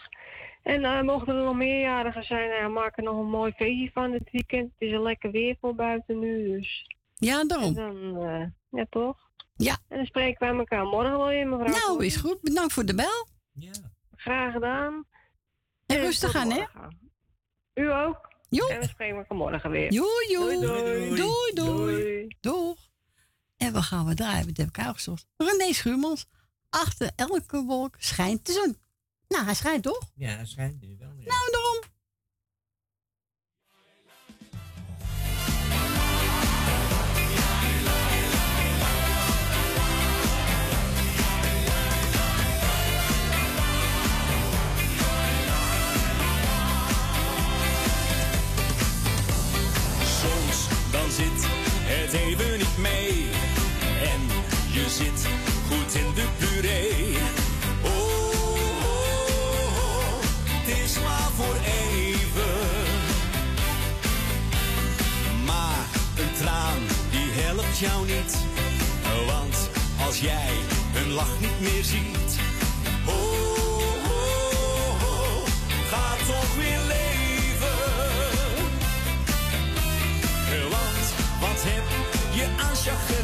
En eh, mochten er nog meerjarigen zijn, maak er nog een mooi feestje van dit weekend. Het is een lekker weer voor buiten nu, dus... Ja, daarom. En dan, eh, ja toch? Ja. En dan spreken wij elkaar morgen wel weer, mevrouw. Nou, is goed. Bedankt voor de bel. Graag gedaan. En rustig aan, hè? U ook. Jo. En we spreken elkaar morgen weer. Joe, joe. Doei, doei. Doei, doei. Doeg. En we gaan we draaien. Wat heb ik uitgezocht? René Schuurmans. Achter elke wolk schijnt de zon. Nou, hij schijnt toch? Ja, het schijnt nu wel. Jou niet. Want als jij hun lach niet meer ziet. Oh, oh, oh, ga toch weer leven. Want wat heb je aan chagrijn?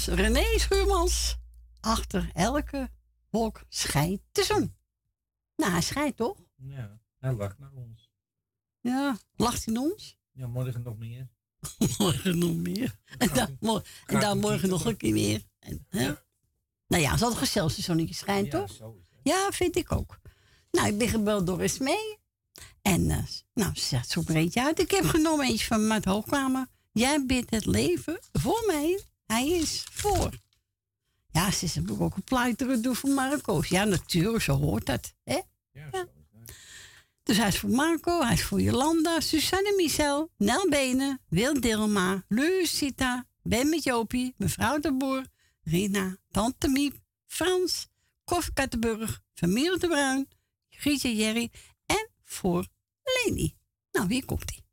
Was René Schuurmans. Achter elke wolk schijnt de zon. Nou, hij schijnt toch? Ja, hij lacht naar ons. Ja, lacht hij naar ons? Ja, morgen nog meer. morgen nog meer. En dan, mor- en dan morgen nog een keer meer. En, hè? Nou ja, het is gezellig als de zonnetje schijnt, toch? Ja, vind ik ook. Nou, ik ben gebeld door Esmee. En eh, nou, ze zegt er eentje uit. Ik heb genomen eentje van Maat Hoogkamer. Jij bidt het leven voor mij. Hij is voor. Ja, ze is natuurlijk ook een pluiteren doen voor Marco's. Ja, natuurlijk, zo hoort dat. Hè? Ja. Dus hij is voor Marco, hij is voor Jolanda, Suzanne Michel, Nel Benen, Wil Dilma, Lucita, Ben met Jopie, mevrouw de Boer, Rina, Tante Miep, Frans, Koffie Kattenburg, Familie de Bruin, Grietje Jerry en voor Leni. Nou, hier komt hij.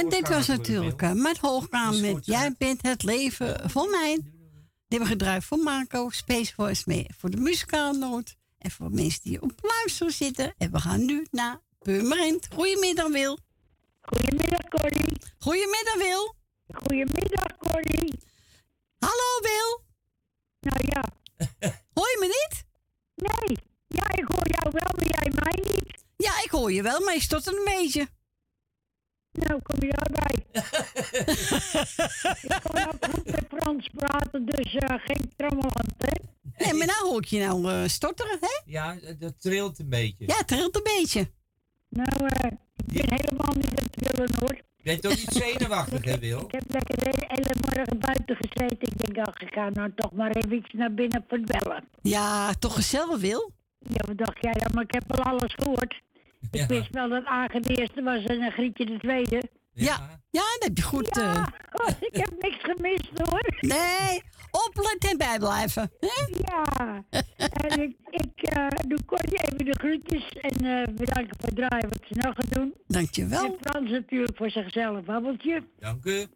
En dit was natuurlijk uh, Matt Hoogkamer met Jij bent het leven voor mij. Die hebben we gedraaid voor Marco, Space Voice mee voor de muzikaalnoot. En voor mensen die op luisteren zitten. En we gaan nu naar Purmerend. Goedemiddag Wil. Goedemiddag Corrie. Goedemiddag Wil. Goedemiddag Corrie. Hallo Wil. Nou ja. Hoor je me niet? Nee. Ja, ik hoor jou wel, maar jij mij niet. Ja, ik hoor je wel, maar je stottert een beetje. Nou, kom je daarbij. ik kan ook goed met Frans praten, dus uh, geen trammeland, hè? Nee, maar nou hoor ik je nou uh, stotteren, hè? Ja, dat trilt een beetje. Ja, het trilt een beetje. Nou, uh, ik ben helemaal niet aan het trillen, hoor. Je bent toch niet zenuwachtig, hè, Wil? Ik heb lekker de hele morgen buiten gezeten. Ik denk, ach, ik ga nou toch maar even iets naar binnen verdwellen. Ja, toch gezellig, Wil? Ja, wat dacht jij dan? Maar ik heb al alles gehoord. Ja. Ik wist wel dat Agen de eerste was en een Grietje de tweede. Ja, ja dat heb je goed. Ja, uh... oh, ik heb niks gemist hoor. Nee, opletten en bijblijven. Hè? Ja, en ik, ik uh, doe kort even de groetjes en uh, bedankt voor het draaien wat ze nog gaan doen. Dankjewel. En Frans natuurlijk voor zichzelf babbeltje. Dank u.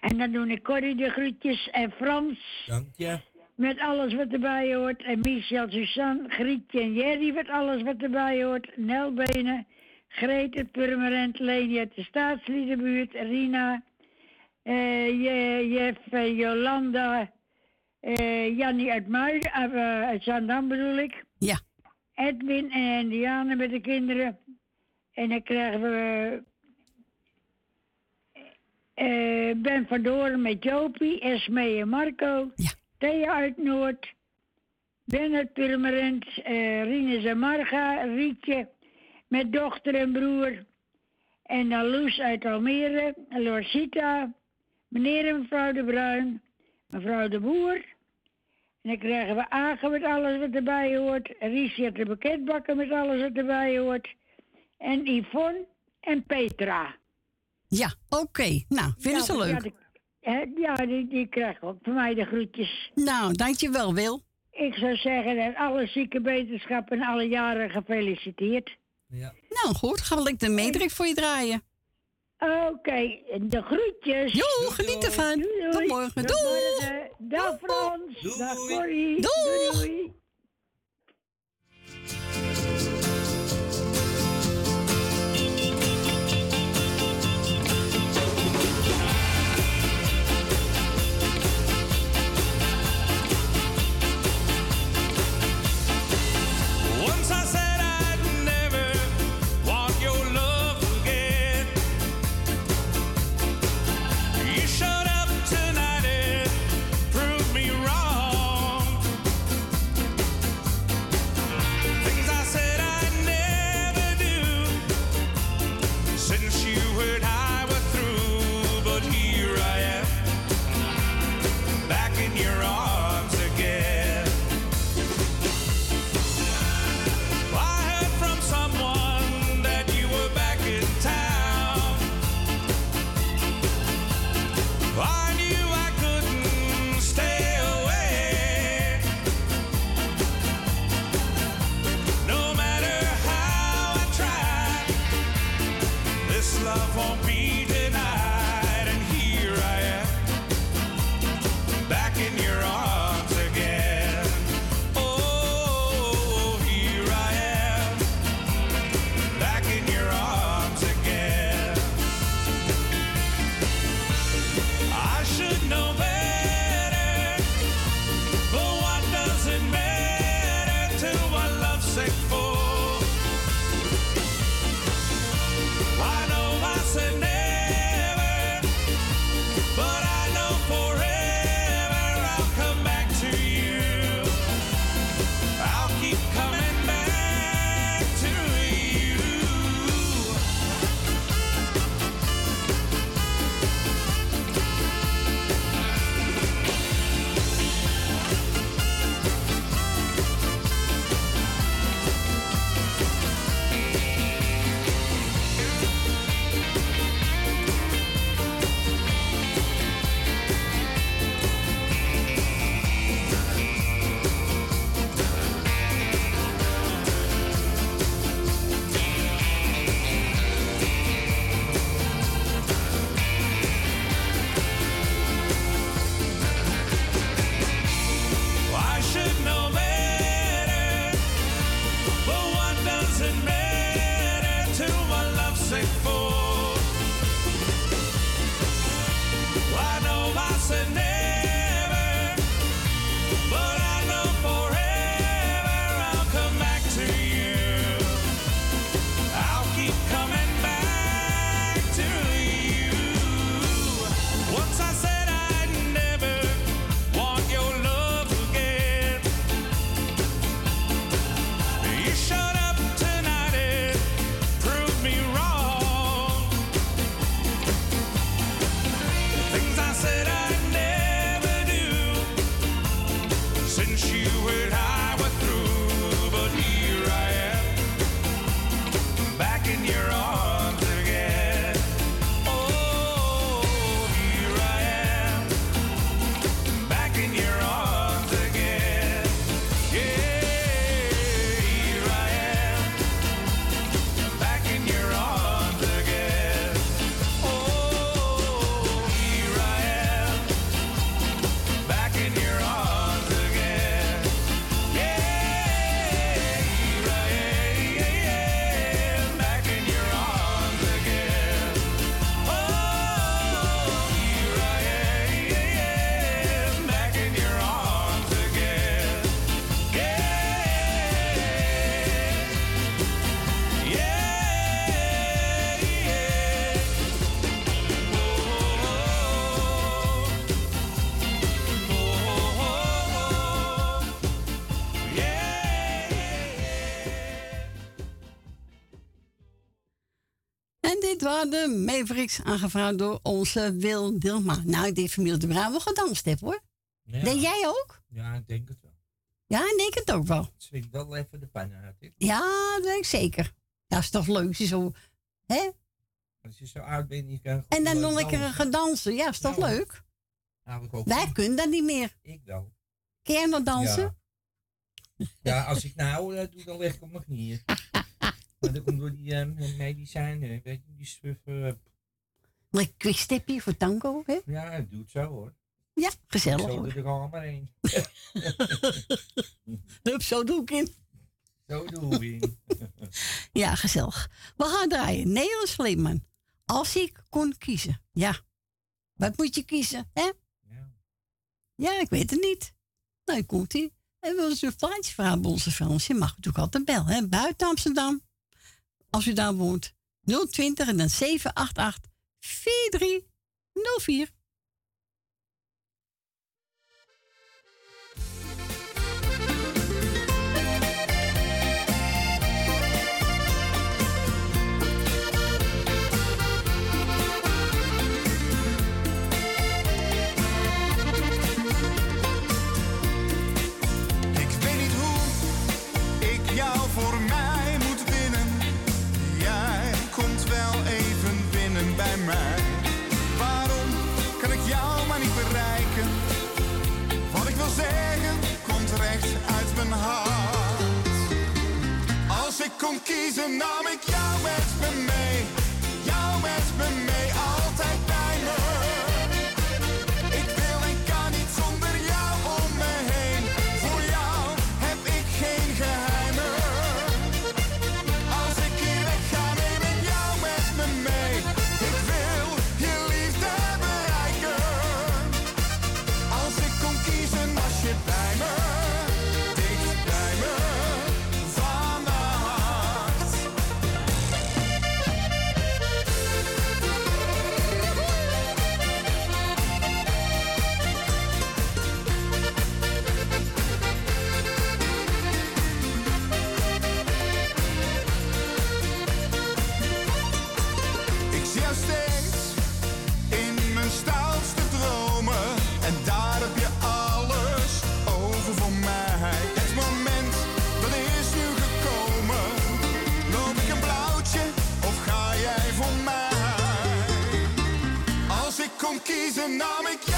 En dan doe ik Corrie de groetjes en Frans. Dank je. Met alles wat erbij hoort. En Michel, Suzanne, Grietje en Jerry met alles wat erbij hoort. Nelbenen, Greet het Purmerend, Leni uit de Staatsliedenbuurt, Rina, uh, Jeff, uh, Jolanda, uh, Jannie uit Muiden, uit Zandam bedoel ik. Ja. Edwin en Diane met de kinderen. En dan krijgen we Ben van Doorn met Jopie, Esme en Marco. Ja. Thea uit Noord, Bernard Purmerend, uh, Rinus en Marga, Rietje met dochter en broer. En dan Loes uit Almere, Lorcita, meneer en mevrouw de Bruin, mevrouw de Boer. En dan krijgen we Agen met alles wat erbij hoort. Riesje uit de pakketbakken met alles wat erbij hoort. En Yvonne en Petra. Ja, oké. Okay. Nou, vinden ja, ze leuk. Ja, de, ja, die, die krijgen ook van mij de groetjes. Nou, dankjewel, Wil. Ik zou zeggen, en alle zieke wetenschap en alle jaren gefeliciteerd. Ja. Nou, goed. Gaan we de meedruk voor je draaien. Oké, okay, de groetjes. Jo, geniet ervan. Doei, doei. Tot morgen. Doei. Dag Frans. Doei. Dag Corrie. Doeg. doei. doei. Dit waren de Mavericks, aangevraagd door onze Wil Dilma. Nou, ik denk familie de Bruin wel gedanst heb, hoor. Ja. Deed jij ook? Ja, ik denk het wel. Ja, ik denk het ook wel. Het swingt wel even de pan uit. Ja, dat weet ik zeker. Dat is toch leuk, je zo... Hè? Als je zo oud bent, je kan En dan nog lekker gaan dansen. Ja, is toch Ja. leuk? Eigenlijk ook. Wij kunnen dat niet meer. Ik wel. Kun jij nog dansen? Ja, als ik nou doe, dan leg ik op mijn knieën. maar dat komt door die eh, medicijnen, weet je, die eh, quickstepje voor tango, hè? ja, het zo hoor. Ja, gezellig Zo doe ik er al maar één. Hup, zo doe ik in. Zo doe ik. Ja, gezellig. We gaan draaien. Nederlands Leeman. Als ik kon kiezen. Ja. Wat moet je kiezen, hè? Ja, ik weet het niet. Nou, komt ie. En wil een plaatje vragen bij onze Frans? Je mag natuurlijk altijd bellen, hè? Buiten Amsterdam. Als u daar woont. 020 en dan 788 4304. Kon kiezen nam ik kon kiezen,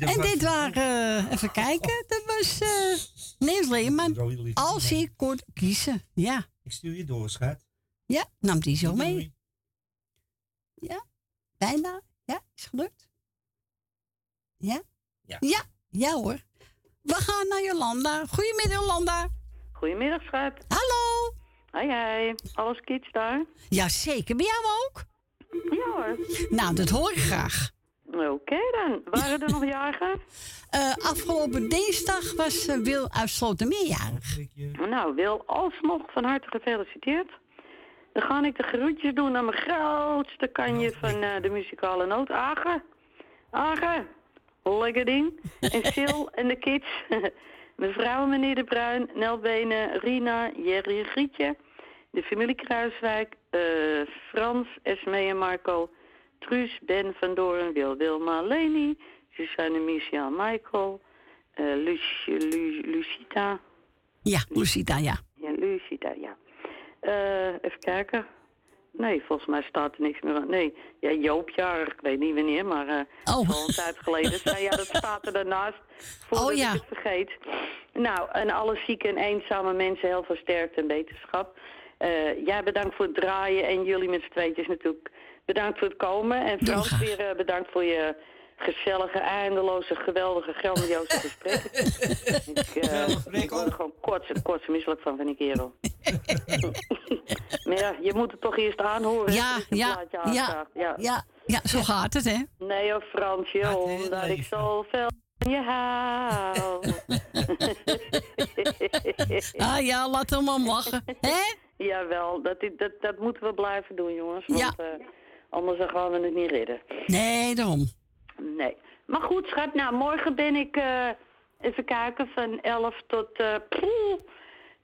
Er En dit waren, eh, even kijken, dat was eh Nees Leeman. Als ik kon kiezen, ja. Ik stuur je door, schat. Ja, nam die zo mee. Ja, bijna. Ja, is gelukt. Ja? Ja. Ja, ja hoor. We gaan naar Jolanda. Goedemiddag Jolanda. Goedemiddag, schat. Hallo. Hi, hi. Alles kids daar? Jazeker, bij jou ook? Ja hoor. Nou, dat hoor ik graag. Oké dan. Waren er nog jarigen? Eh, afgelopen dinsdag was eh, Wil uit Slotermeer jarig. Nou, Wil alsnog van harte gefeliciteerd. Dan ga ik de groetjes doen aan mijn grootste kanje van eh, de muzikale noot. Agen. Agen. Lekker ding. En Sil en de kids. Mevrouw en meneer De Bruin, Nelbenen, Rina, Jerry en Grietje. De familie Kruiswijk, eh, Frans, Esmee en Marco. Truus, Ben van Doorn, Wil, Wilma, Leni. Suzanne, Misha, Michael. eh Lucie, Lu- Lucita. Ja, Lucita, ja. Ja, Lucita, ja. Eh, even kijken. Nee, volgens mij staat er niks meer aan. Nee, ja, Joop jarig, ik weet niet wanneer, maar eh oh. al een tijd geleden. Nou ja, dat staat er daarnaast, voordat Oh, ja. ik het vergeet. Nou, en alle zieke en eenzame mensen heel veel sterkte en beterschap. Eh jij bedankt voor het draaien en jullie met z'n tweetjes natuurlijk bedankt voor het komen. En Frans weer eh, bedankt voor je gezellige, eindeloze, geweldige, grandioze gesprekken. ik, eh, ik word er gewoon kort, kort misselijk van van die kerel. maar ja, je moet het toch eerst aanhoren. Ja, ja, ja, ja. ja, ja, zo gaat het, hè? Nee hoor, Fransje, omdat ik zoveel van je hou. Ah ja, laat hem maar lachen. Hè? Jawel, dat, dat, dat moeten we blijven doen, jongens. Want eh, anders dan gaan we het niet redden. Nee, daarom. Nee. Maar goed, schat, nou, morgen ben ik, eh, even kijken, van 11 tot eh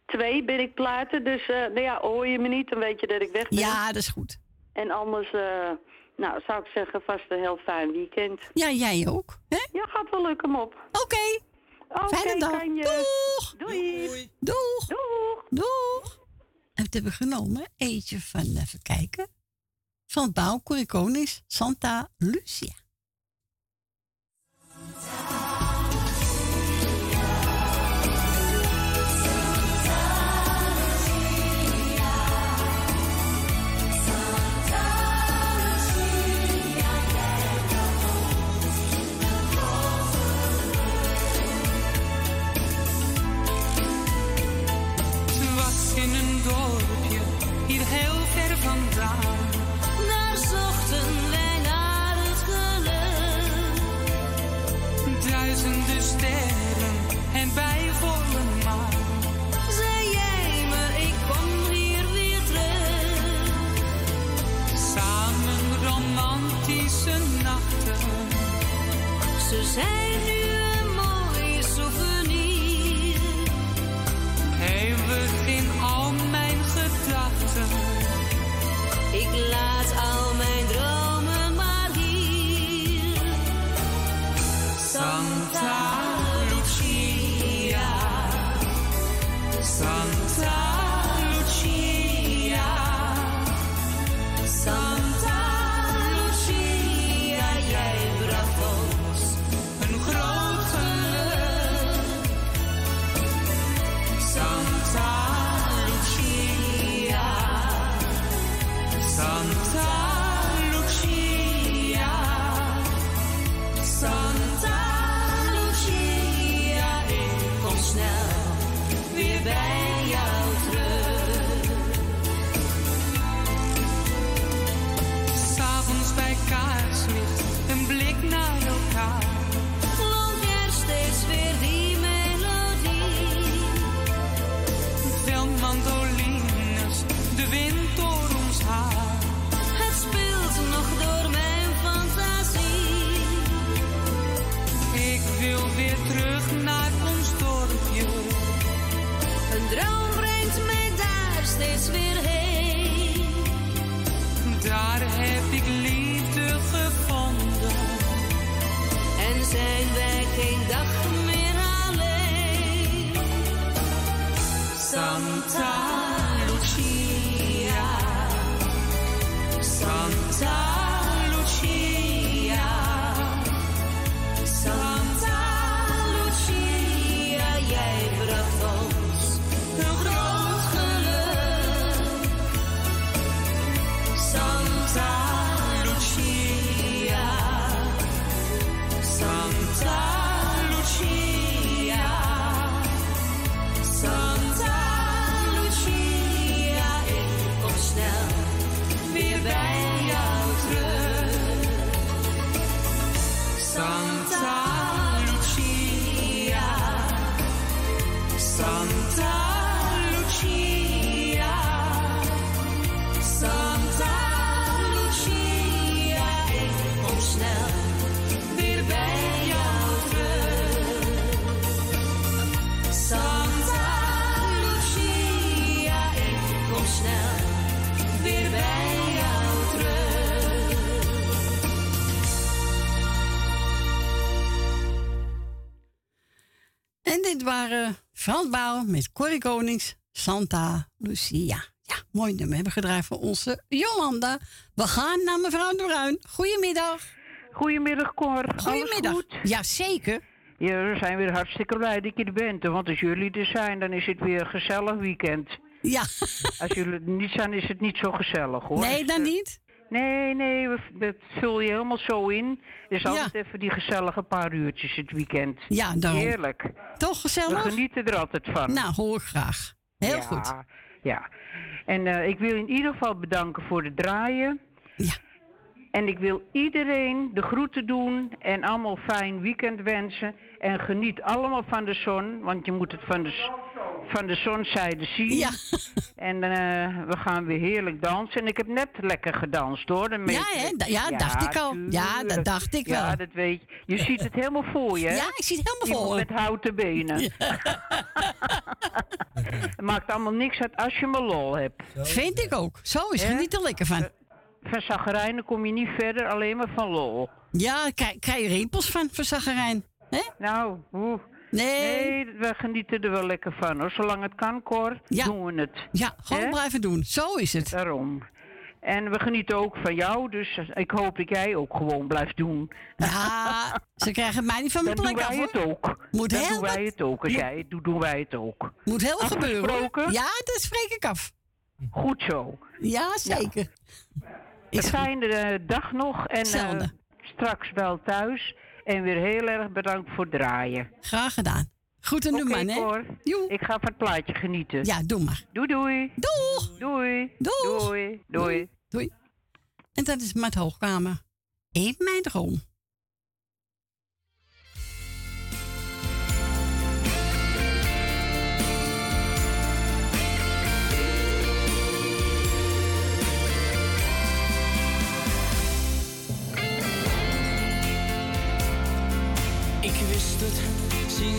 2 ben ik platen. Dus, eh, nou ja, hoor je me niet, dan weet je dat ik weg ben. Ja, dat is goed. En anders, eh, nou, zou ik zeggen, vast een heel fijn weekend. Ja, jij ook. Hè? Ja, gaat wel lukken, mop. Oké. Oké, Fijne dag. kan je. Doeg. Doei. Doeg. Doeg. Doeg. En wat hebben we genomen? Eentje van, even kijken. Van Bouw Santa Lucia. Zijn Santa Lucia. Santa waren Frans Bouw met Corrie Konings, Santa Lucia. Ja, mooi nummer hebben we gedraaid voor onze Jolanda. We gaan naar mevrouw De Bruin. Goedemiddag. Goedemiddag, Cor. Goedemiddag. Alles goed? Ja, zeker. Ja, we zijn weer hartstikke blij dat je er bent. Want als jullie er zijn, dan is het weer een gezellig weekend. Ja. Als jullie er niet zijn, is het niet zo gezellig, hoor. Nee, dan eh, niet? Nee, nee, we- dat vul je helemaal zo in. Dus altijd even die gezellige paar uurtjes het weekend. Ja, daarom. Heerlijk. Toch gezellig? We genieten er altijd van. Nou, hoor ik graag. Heel ja, goed. Ja. En eh, ik wil in ieder geval bedanken voor het draaien. Ja. En ik wil iedereen de groeten doen en allemaal fijn weekend wensen. En geniet allemaal van de zon, want je moet het van de, van de zonzijde zien. Ja. En eh, we gaan weer heerlijk dansen. En ik heb net lekker gedanst hoor. Dan Ja, hè? Ja, dacht ik al. Ja, dat dacht ik Ja, wel. dat weet je. Je ziet het helemaal voor je, hè? Ja, ik zie het helemaal voor me. met houten benen. Het maakt allemaal niks uit als je maar lol hebt. Vind ik ook. Zo is Hè? geniet er lekker van. Van zaggerijnen kom je niet verder, alleen maar van lol. Ja, krijg, krijg je rimpels van, van zaggerijn. Hè? Nou, oeh. Nee. we genieten er wel lekker van hoor. Zolang het kan, Cor, doen we het. Ja, gewoon blijven doen. Zo is het. Daarom. En we genieten ook van jou, dus ik hoop dat jij ook gewoon blijft doen. Ja, ze krijgen mij niet van mijn Dan plek doen af wij hoor. het ook. Moet Dan heel doen wij het ook. Als jij het doet, doen wij het ook. Moet heel wat gebeuren? Ja, dat spreek ik af. Goed zo. Ja, zeker. Een fijne eh, dag nog en eh, straks wel thuis. En weer heel erg bedankt voor het draaien. Graag gedaan. Goed doen man, hè? Ik ga van het plaatje genieten. Ja, doe maar. Doei doei. Doeg. Doei. Doeg. Doei. Doei. Doei. En dat is met Hoogkamer. In mijn droom.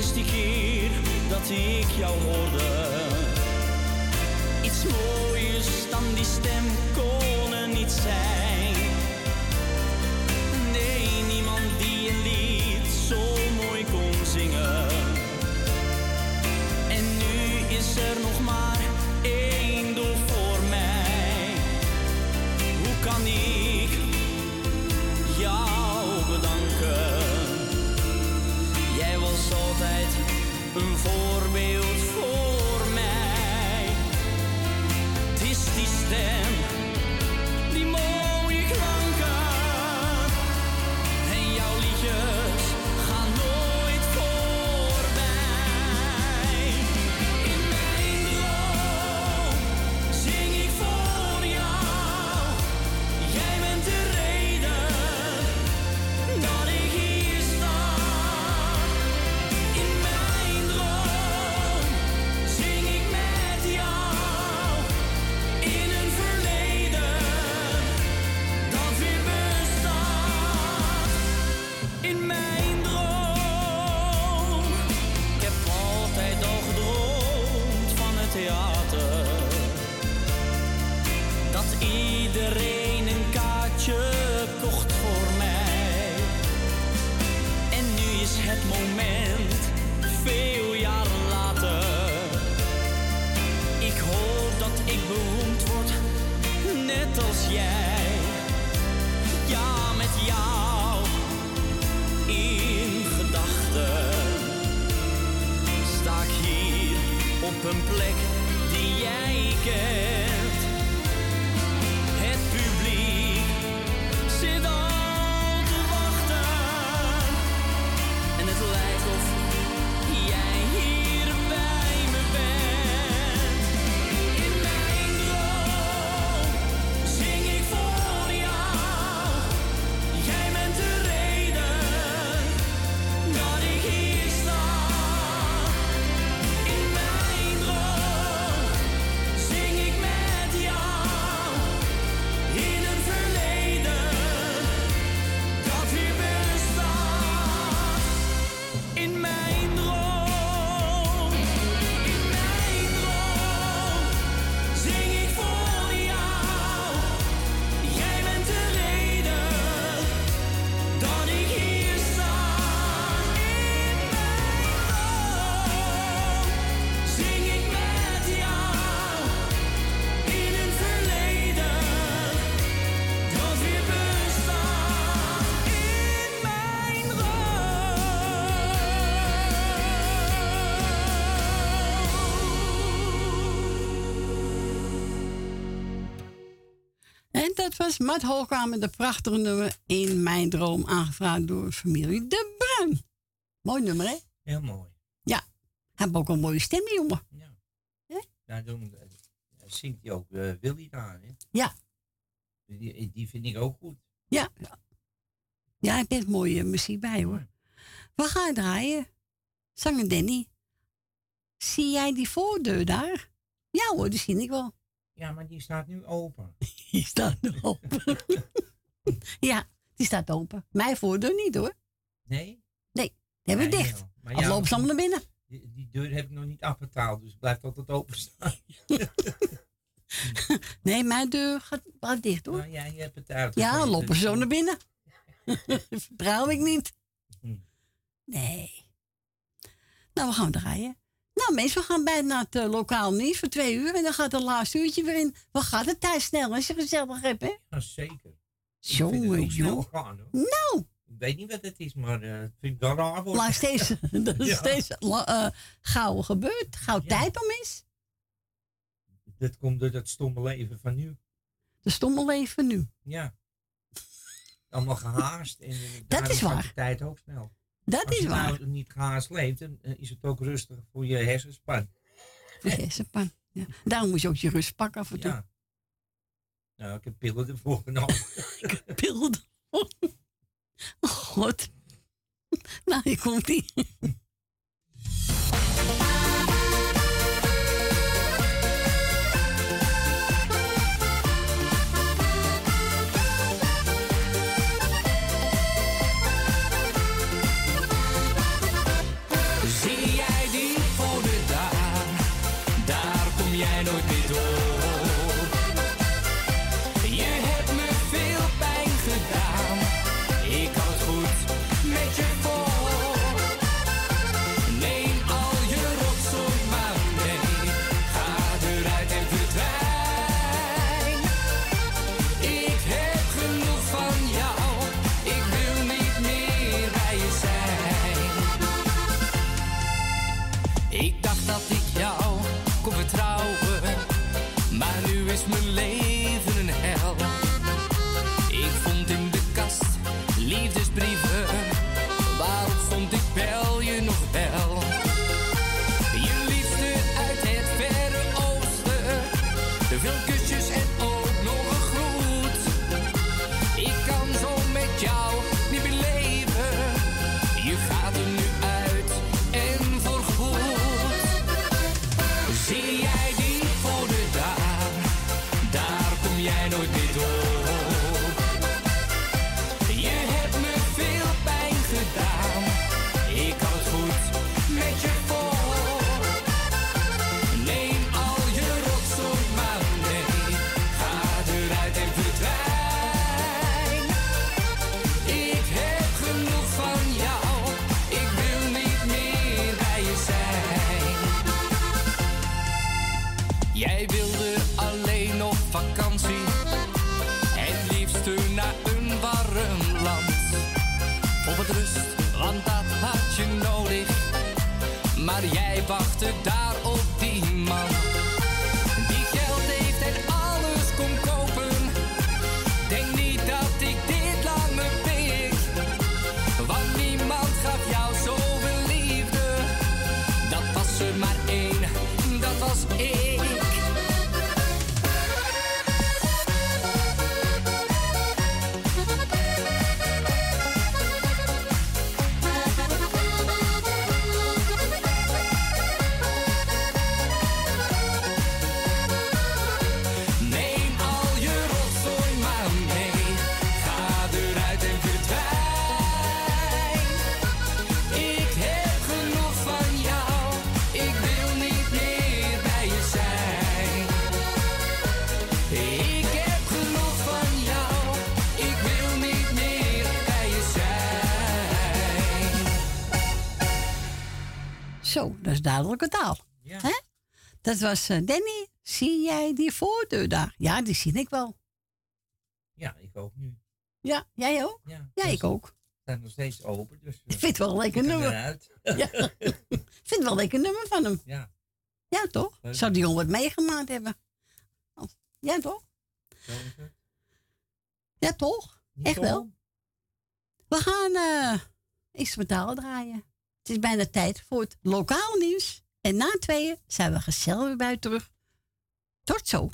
Sinds die keer dat ik jou hoorde. Iets mooiers dan die stem kon er niet zijn. Nee, niemand die een lied zo mooi kon zingen. En nu is er nog maar was Matt Hoogkamer met de prachtige nummer In Mijn Droom, aangevraagd door familie De Bruin. Mooi nummer, hè? Heel mooi. Ja. Heeft ook een mooie stem, die jongen. Doen, eh, zingt hij ook eh, Willy daar, hè? Ja. Die, die vind ik ook goed. Ja. Ja, hij heeft mooie muziek bij, hoor. We gaan draaien. Zanger Danny. Zie jij die voordeur daar? Ja hoor, die zie ik wel. Ja, maar die staat nu open. Die staat nu open. ja, die staat open. Mijn voordeur niet hoor. Nee? Nee, die hebben we dicht. Maar Of ja, lopen ze allemaal naar binnen. Die, die deur heb ik nog niet afbetaald, dus blijft altijd openstaan. Nee, mijn deur gaat, dicht hoor. Maar jij hebt het uit. Ja, lopen ze zo naar binnen. Vertrouw ik niet. Hm. Nee. Nou, we gaan draaien. Nou, mensen, we gaan bijna naar het eh, lokaal nieuws voor twee uur. En dan gaat het laatste uurtje weer in. Wat gaat het tijd snel als je gezellig hebt, hè? Ja, zeker. Het Jongen. Nou, Ik weet niet wat het is, maar eh, het vind ik wel raar worden. laat steeds, dat is Ja. steeds eh, gauw gebeurd. Gauw tijd om is. Dat komt door dat stomme leven van nu. De stomme leven nu. Ja. Allemaal gehaast. En, daarom is waar. De tijd ook snel. Dat Als is je waar. nou niet gehaast leeft, dan eh, is het ook rustig voor je hersenspan. De hersenpan. Ja. Daarom moet je ook je rust pakken af en toe. Ja. Nou, ik heb pillen ervoor genomen. Pillen Oh, God. Nou, hier komt ie. Rust, want dat had je nodig. Maar jij wachtte taal. Hè? Dat was eh, Danny. Zie jij die voordeur daar? Ja, die zie ik wel. Ja, ik ook nu. Ja, jij ook? Ja, ik ook. Ze zijn nog steeds open. Dus, eh, ik vind het wel een lekker nummer. Ja. ik vind het wel een lekker nummer van hem. Ja. Ja, toch? Zou die jongen wat meegemaakt hebben? Ja, toch? Ja, toch? Echt wel. We gaan uh, iets draaien. Het is bijna tijd voor het lokaal nieuws. En na tweeën zijn we gezellig weer bij terug. Tot zo.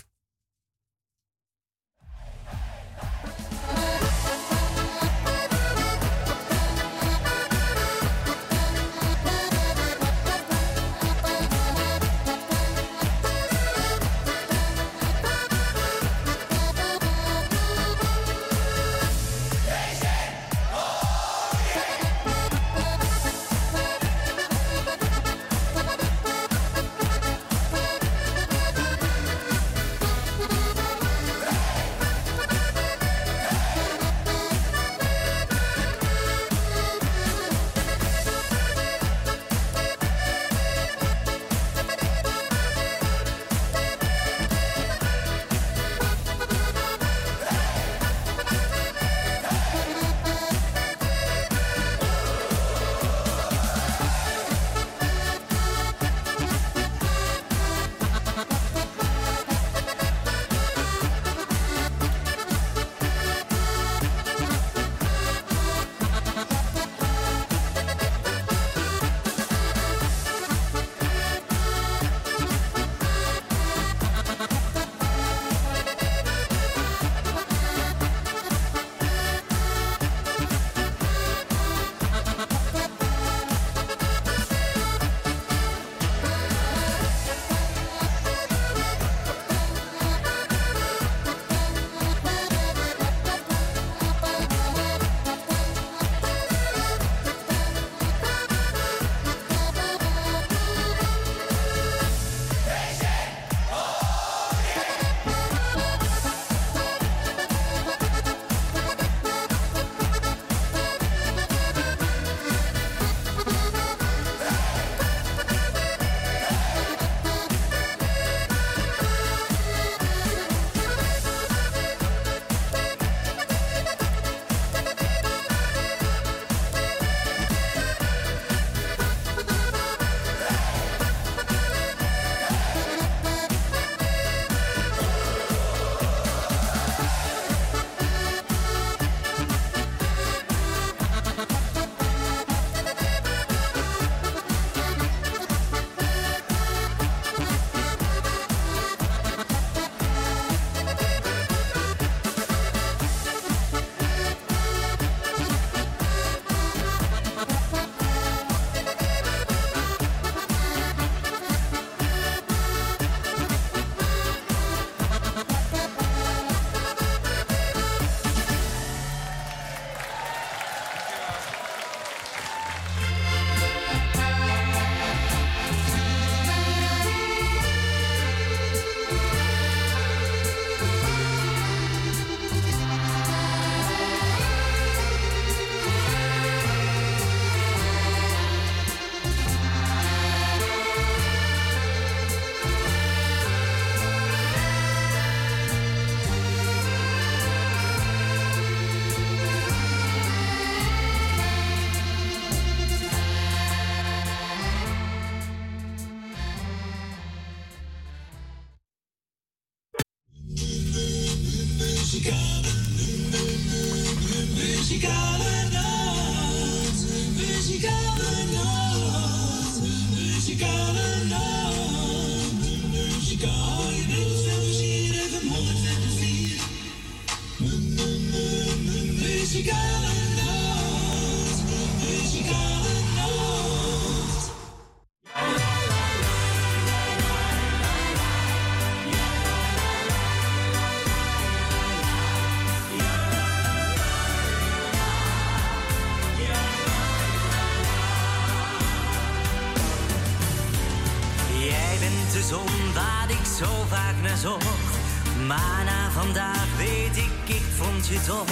一度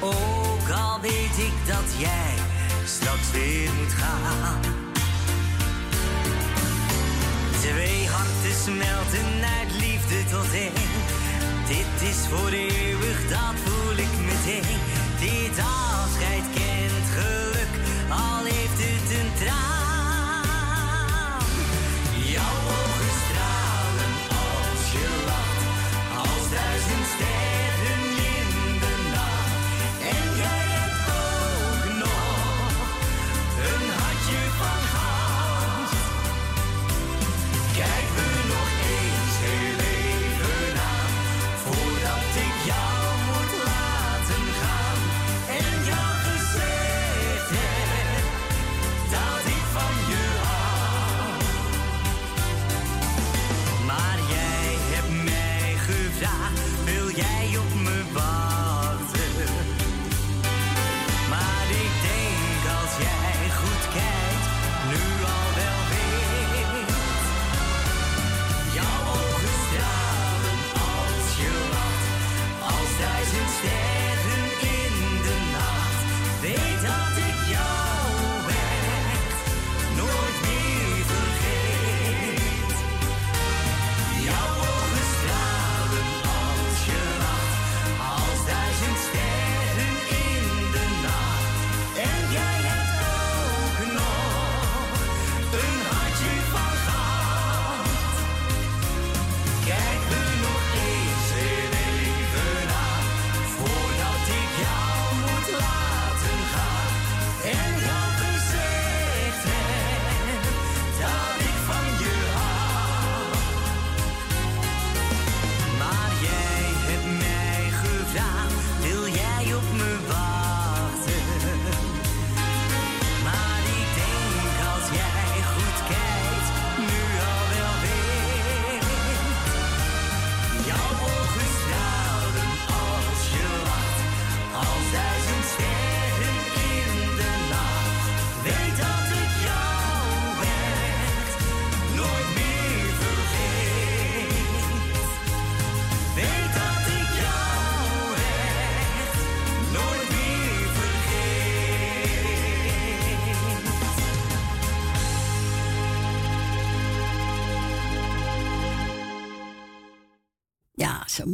拝み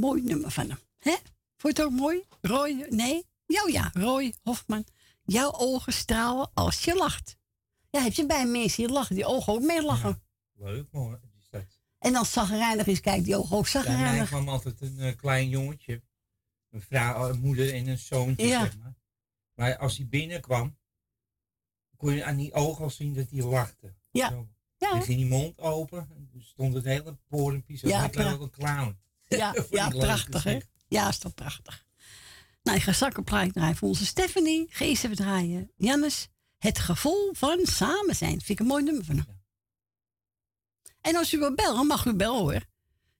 een mooi nummer van hem. Hè? Vond je het ook mooi? Roy, nee? Jou ja, Roy Hofman. Jouw ogen stralen als je lacht. Ja, heb je bij mensen die lachen, die ogen ook mee lachen. Leuk dat. En als zagrijnig is, kijk, die ogen ook Bij mij zagrijnig. kwam altijd een eh, klein jongetje. Een vrouw, een moeder en een zoontje, Ja. zeg maar. Maar als hij binnenkwam, kon je aan die ogen al zien dat hij lachte. Ja. Zo. Ja. Dan ging die mond open en er stond het hele porenpie zo. Ja, Ja, pra- een clown. Ja, ja prachtig, hè? Ja, is toch prachtig. Nou, ik ga zakkenplaat draaien voor onze Stephanie. Geest even draaien. Jannes, het gevoel van samen zijn. Vind ik een mooi nummer van hem. En als u wil bellen, mag u bellen hoor.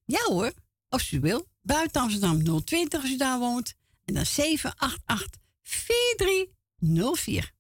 Ja hoor, als u wil. Buiten Amsterdam 020 als u daar woont. En dan 788 4304.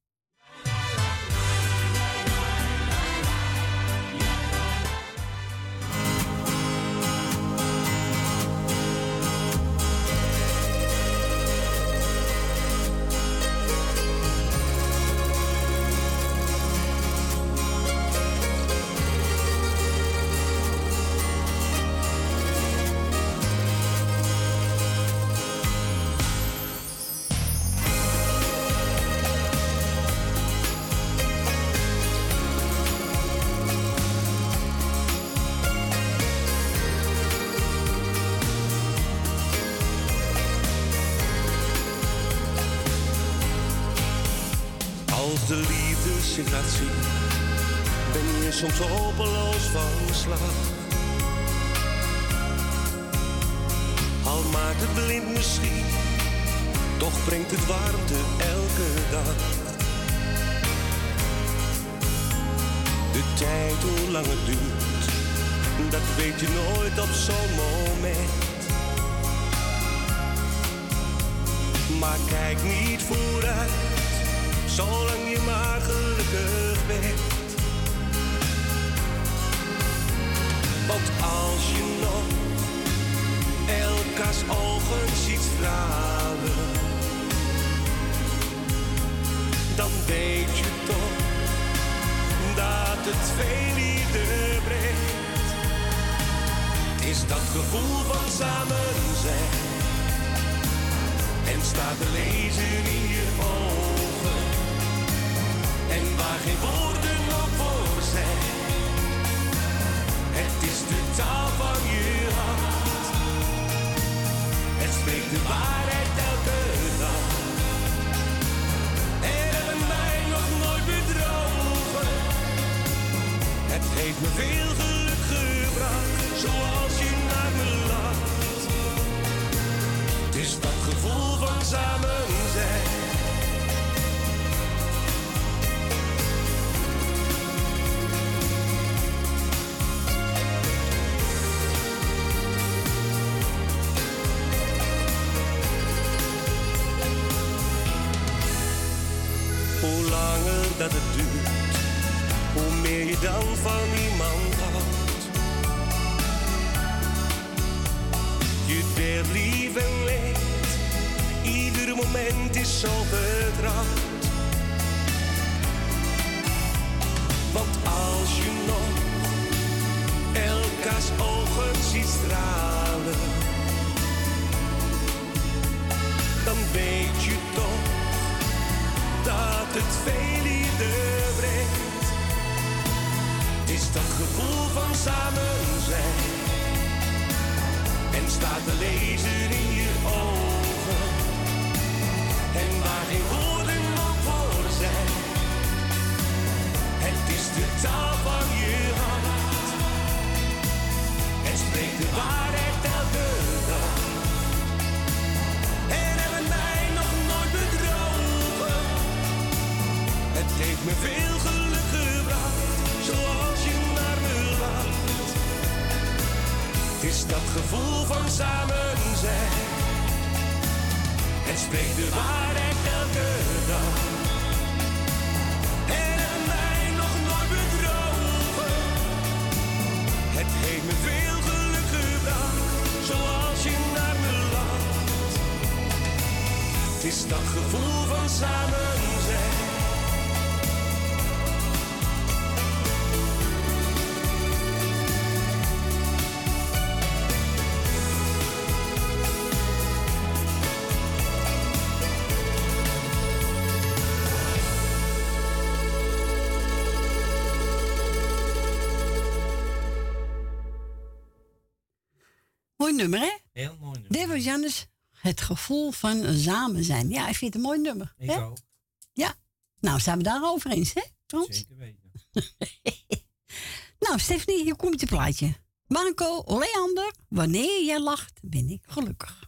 Dan van nummer, hè? Heel mooi nummer. Dit was Jannes, het gevoel van samen zijn. Ja, ik vind het een mooi nummer. Ik hè? ook. Ja. Nou, zijn we daarover eens, hè? Frans? Zeker weten. Nou, Stephanie, hier komt je plaatje. Marco Leander, wanneer jij lacht, ben ik gelukkig.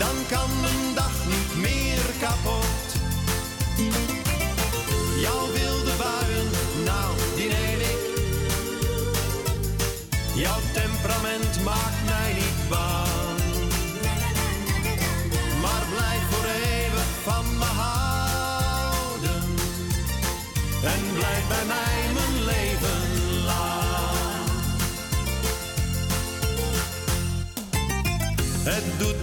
Dan kan mijn dag niet meer kapot. Jouw wilde buien, nou, die neem ik. Jouw temperament maakt mij niet bang.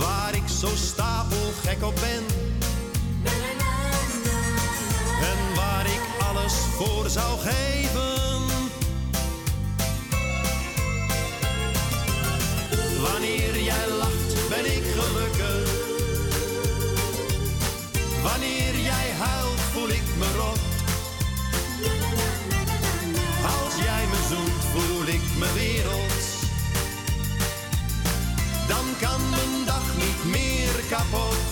Waar ik zo stapelgek op ben. En waar ik alles voor zou geven. Wanneer jij lacht, ben ik gelukkig. Wanneer jij huilt, voel ik me rot. Kan mijn dag niet meer kapot.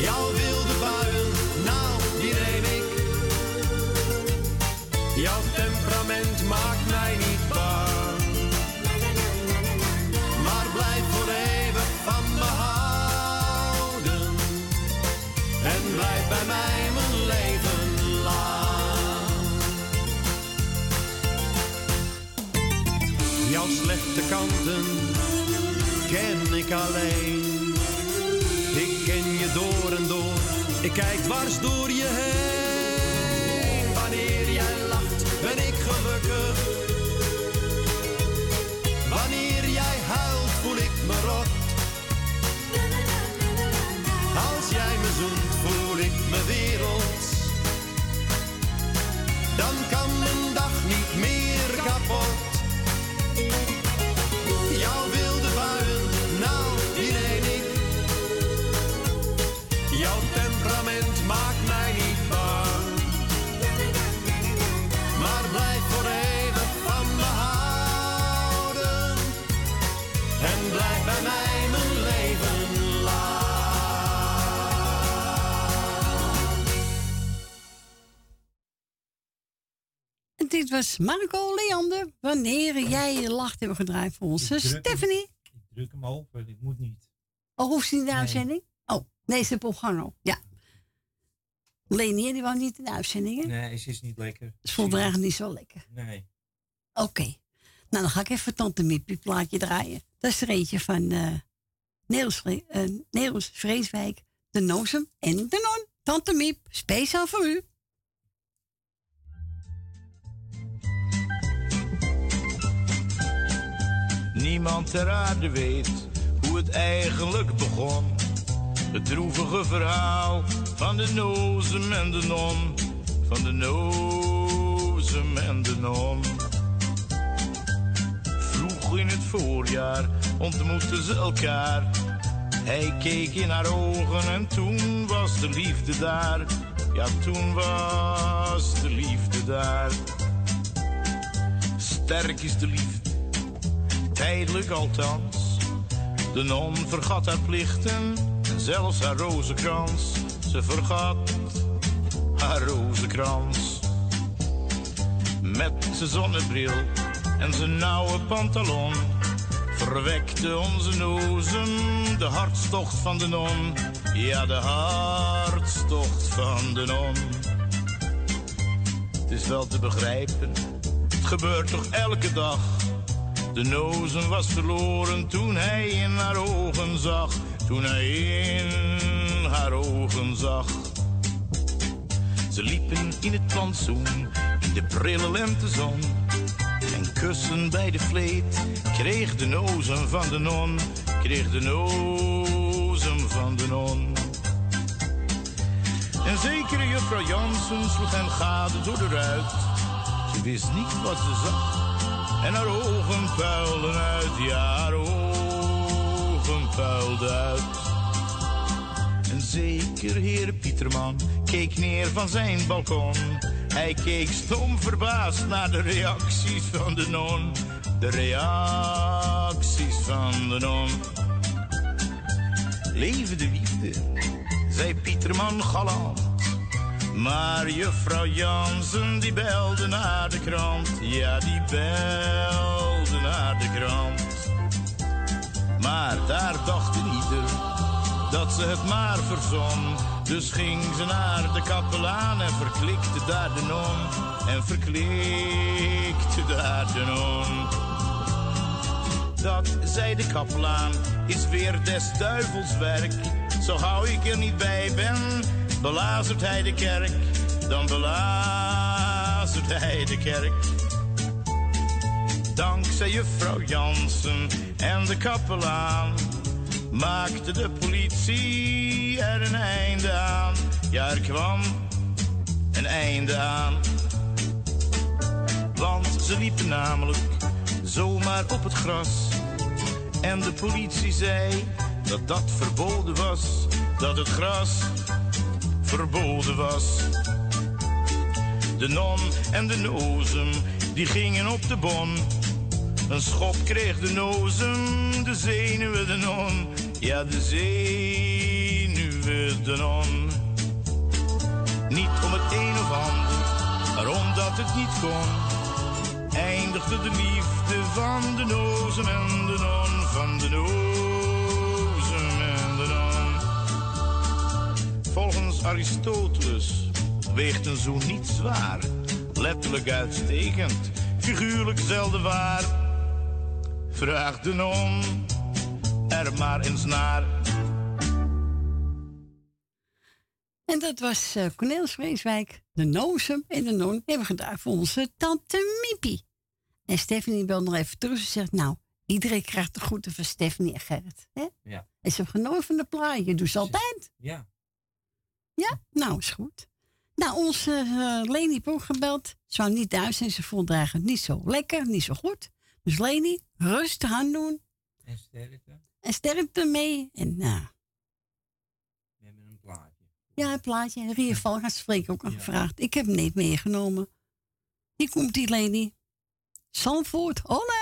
Jouw wilde buien, nou, die neem ik. Jouw temperament maakt mij niet bang. Maar blijf voor eeuwig van me houden. En blijf bij mij mijn leven lang. Jouw slechte kanten ik alleen. Ik ken je door en door, ik kijk dwars door je heen. Wanneer jij lacht, ben ik gelukkig. Wanneer jij huilt, voel ik me rot. Als jij me zoent, voel ik me wereld. Was Marco Leander, wanneer jij lacht hebben gedraaid voor onze hem. Stephanie. Ik druk hem open, ik moet niet. Oh, hoeft ze niet in de uitzending? Oh, nee, ze heeft opgehangen. Ja. Leni, die wou niet in de uitzending, hè? Nee, ze is niet lekker. Ze eigenlijk niet zo lekker. Nee. Oké. Nou, dan ga ik even Tante Miepie plaatje draaien. Dat is er eentje van Nederlands Vreeswijk, de Nozem en de Non. Tante Miep, speciaal voor u. Niemand ter aarde weet hoe het eigenlijk begon. Het droevige verhaal van de nozem en de non. Van de nozem en de non. Vroeg in het voorjaar ontmoetten ze elkaar. Hij keek in haar ogen en toen was de liefde daar. Ja, toen was de liefde daar. Sterk is de liefde, tijdelijk althans. De non vergat haar plichten en zelfs haar rozenkrans. Ze vergat haar rozenkrans. Met zijn zonnebril en zijn nauwe pantalon verwekte onze nozem de hartstocht van de non. Ja, de hartstocht van de non. Het is wel te begrijpen, het gebeurt toch elke dag. De nozem was verloren toen hij in haar ogen zag. Toen hij in haar ogen zag. Ze liepen in het plantsoen, in de prille lentezon. En kussen bij de vleet kreeg de nozem van de non. Kreeg de nozem van de non. En zekere juffrouw Jansen sloeg hem gade door de ruit. Ze wist niet wat ze zag. En haar ogen puilden uit, ja, haar ogen puilden uit. En zeker heer Pieterman keek neer van zijn balkon. Hij keek stom verbaasd naar de reacties van de non. De reacties van de non. Leven de liefde, zei Pieterman galant. Maar juffrouw Jansen die belde naar de krant. Ja, die belde naar de krant. Maar daar dacht ieder dat ze het maar verzon. Dus ging ze naar de kapelaan en verklikte daar de non. En verklikte daar de non. Dat, zei de kapelaan, is weer des duivels werk. Zo gauw ik er niet bij ben, belazert hij de kerk. Dan belazert hij de kerk. Dankzij juffrouw Jansen en de kapelaan maakte de politie er een einde aan. Ja, er kwam een einde aan. Want ze liepen namelijk zomaar op het gras. En de politie zei dat dat verboden was. Dat het gras verboden was. De non en de nozem, die gingen op de bon. Een schop kreeg de nozem, de zenuwen de non. Ja, de zenuwen de non. Niet om het een of ander, maar omdat het niet kon. Eindigde de liefde van de nozem en de non. Van de nozem Volgens Aristoteles weegt een zoen niet zwaar. Letterlijk uitstekend, figuurlijk zelden waar. Vraag de non er maar eens naar. En dat was uh, Cornelis Vreeswijk, de Nozem en de Non hebben gedaan voor onze tante Miepie. En Stephanie belde nog even terug. Ze zegt, nou, iedereen krijgt de groeten van Stephanie en Gerrit. Hè? Ja. En ze heeft genoten van de plaatje. Doe ze altijd. Ja. Ja, nou is goed. Nou, onze uh, Leni heeft ook gebeld. Ze wou niet thuis en ze voelde eigenlijk niet zo lekker, niet zo goed. Dus Leni, rustig aan doen. En sterkte. En sterkte mee. En nou, We hebben een plaatje. ja, een plaatje. En Ria Valgaard spreek ook nog gevraagd. Ik heb hem niet meegenomen. Hier komt die Leni. Zandvoort, olé!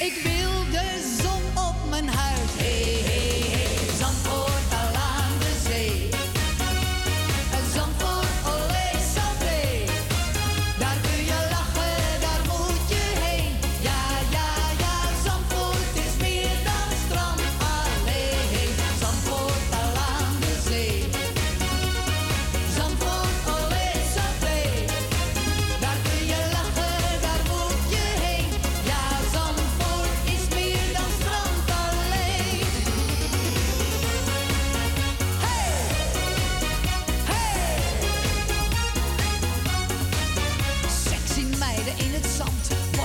Ik ben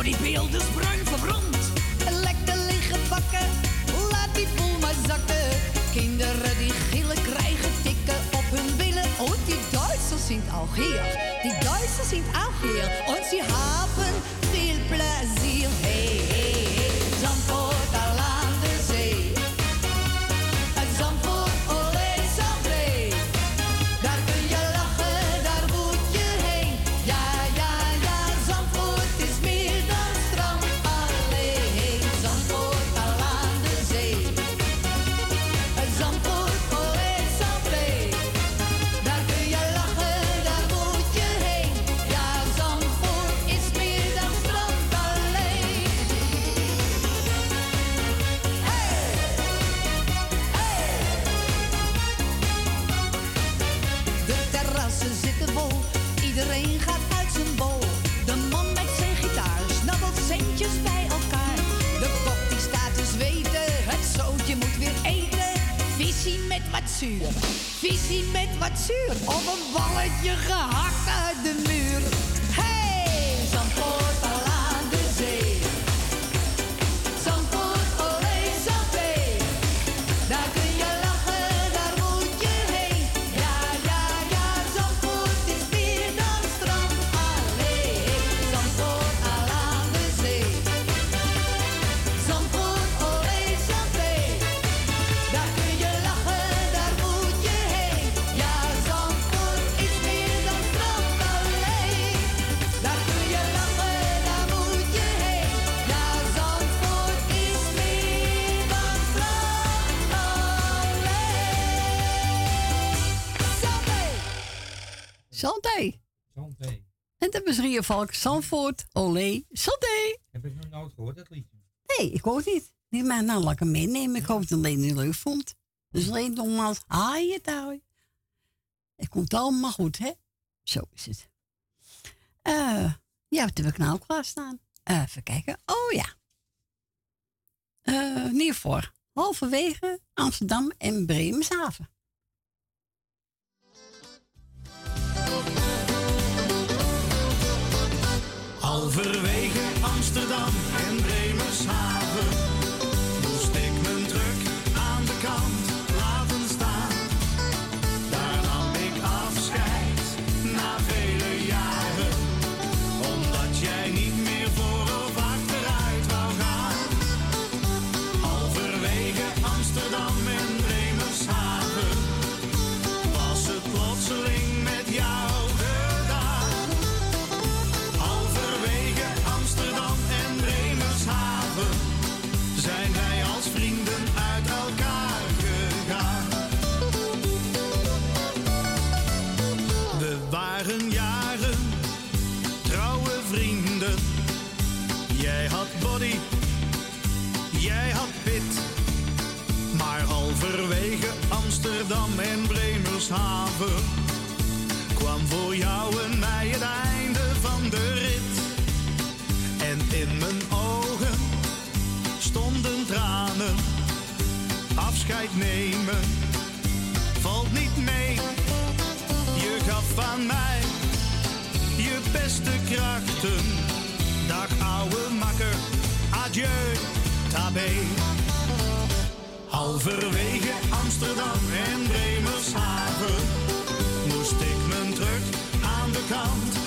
die beeld is bruin verbrand. Lekker liggen bakken, laat die boel maar zakken. Kinderen die gillen krijgen tikken op hun billen. Oh, die Duitsers zijn ook hier, die Duitsers zijn ook hier. En ze hebben veel plezier. Hey, hey, hey, wat. Of een balletje gehakt uit de muur. Hey, Zandvoort Rievalk, Zandvoort, olé, santé. Heb ik nog nooit gehoord, dat liedje. Nee, ik hoor het niet. Maar nou, laat ik hem meenemen. Ik hoop dat alleen niet leuk vond. Dus alleen nogmaals, haai het hou. Het komt allemaal goed, hè? Zo is het. Eh, ja, wat heb ik nou klaarstaan? Eh even kijken. Oh ja. Eh Nieuwvoor. Halverwege Amsterdam en Bremerhaven. Halverwege Amsterdam Kwam voor jou en mij het einde van de rit. En in mijn ogen stonden tranen. Afscheid nemen valt niet mee. Je gaf aan mij je beste krachten. Dag ouwe makker, adieu, tabé. Halverwege Amsterdam en Bremershaven moest ik mijn druk aan de kant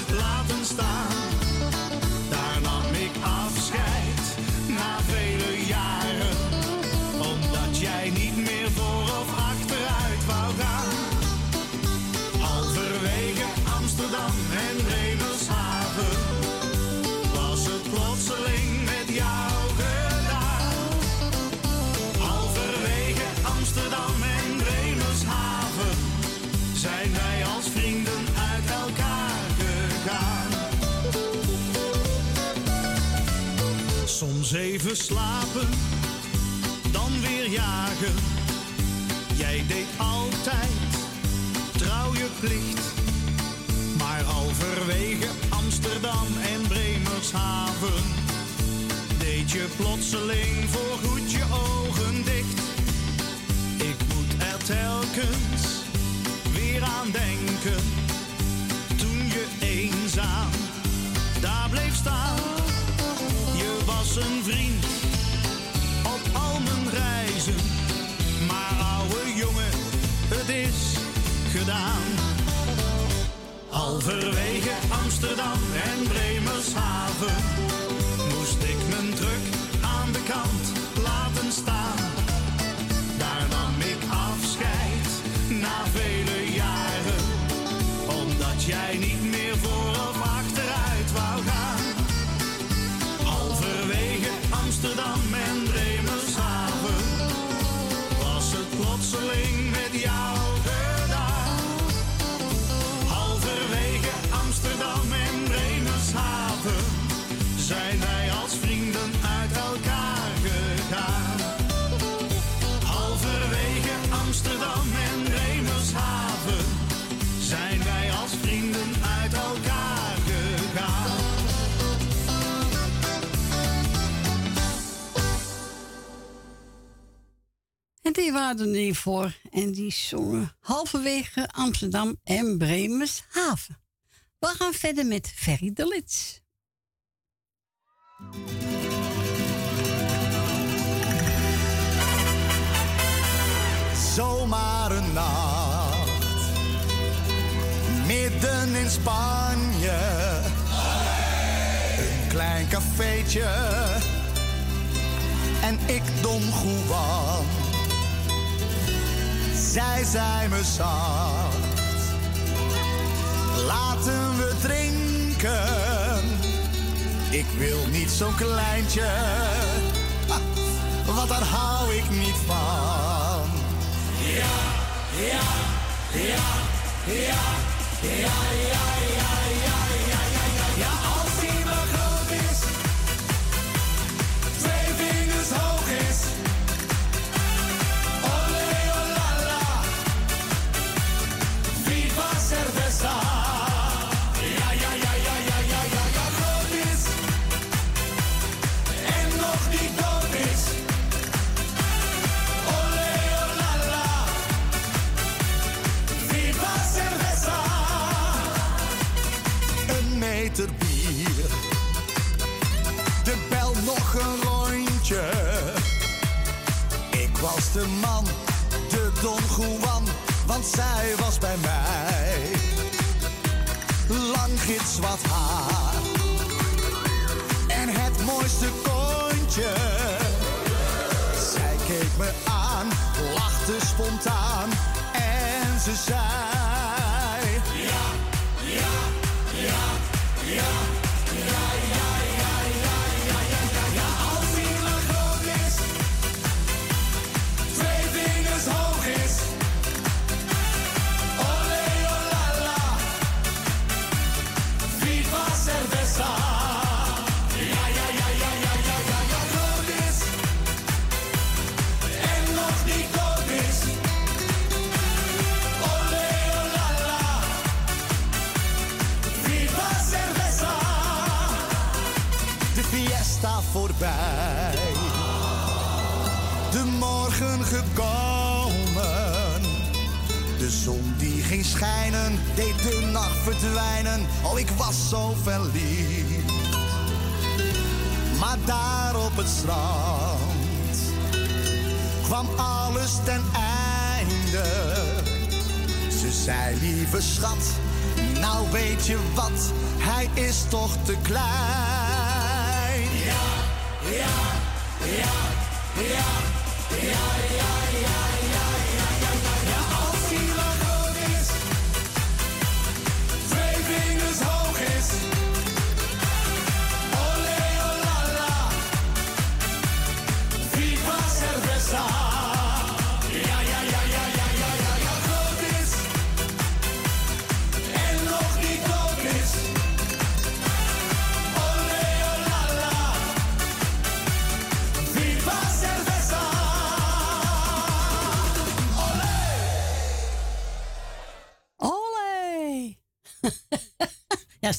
even slapen, dan weer jagen. Jij deed altijd trouw je plicht. Maar halverwege Amsterdam en Bremershaven deed je plotseling voorgoed je ogen dicht. Ik moet er telkens weer aan denken. Toen je eenzaam daar bleef staan was een vriend op al mijn reizen. Maar ouwe jongen, het is gedaan. Halverwege Amsterdam en Bremerhaven die waren er voor. En die zongen halverwege Amsterdam en Bremershaven. We gaan verder met Ferry de Lits. Zomaar een nacht, midden in Spanje. Een klein cafeetje en ik Don Juan zij zei me zacht. Laten we drinken. Ik wil niet zo'n kleintje, want daar hou ik niet van. Ja, ja, ja, ja, ja, ja, ja. De man, de Don Juan, want zij was bij mij. Lang gitzwart haar en het mooiste kontje. Zij keek me aan, lachte spontaan en ze zei... De morgen gekomen. De zon die ging schijnen, deed de nacht verdwijnen. Oh, ik was zo verliefd. Maar daar op het strand kwam alles ten einde. Ze zei, lieve schat, nou weet je wat, hij is toch te klein. Ja, ja, ja, ja, ja,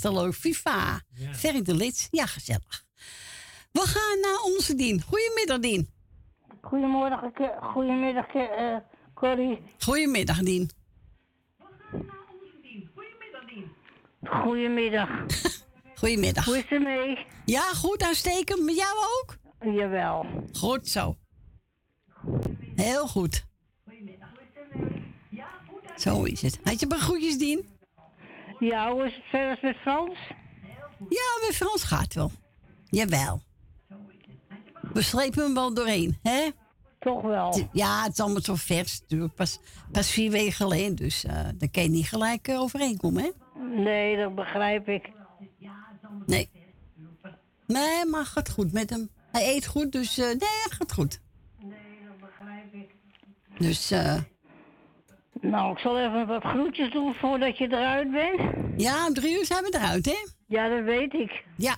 ja, is leuk. FIFA. Ja. Ferry de Lits. Ja, gezellig. We gaan naar onze Dien. Goedemiddag, Dien. Goedemorgen, Ke- goedemiddag, Ke- eh, Corrie. Goedemiddag, Dien. Goedemiddag. Goedemiddag. Hoe is het mee? Ja, goed, uitstekend. Met jou ook? Jawel. Goed zo. Heel goed. Zo is het. Had je maar groetjes, Dien? Ja, hoe is het verder met Frans? Ja, met Frans gaat wel. Jawel. We slepen hem wel doorheen, hè? Toch wel. Ja, het is allemaal zo vers. Pas, pas vier weken geleden, dus eh daar kan je niet gelijk eh, overeenkomen, hè? Nee, dat begrijp ik. Nee. Nee, maar gaat goed met hem. Hij eet goed, dus eh, nee, gaat goed. Nee, dat begrijp ik. Dus, eh Nou, ik zal even wat groetjes doen voordat je eruit bent. ja, om drie uur zijn we eruit, hè? Ja, dat weet ik. Ja.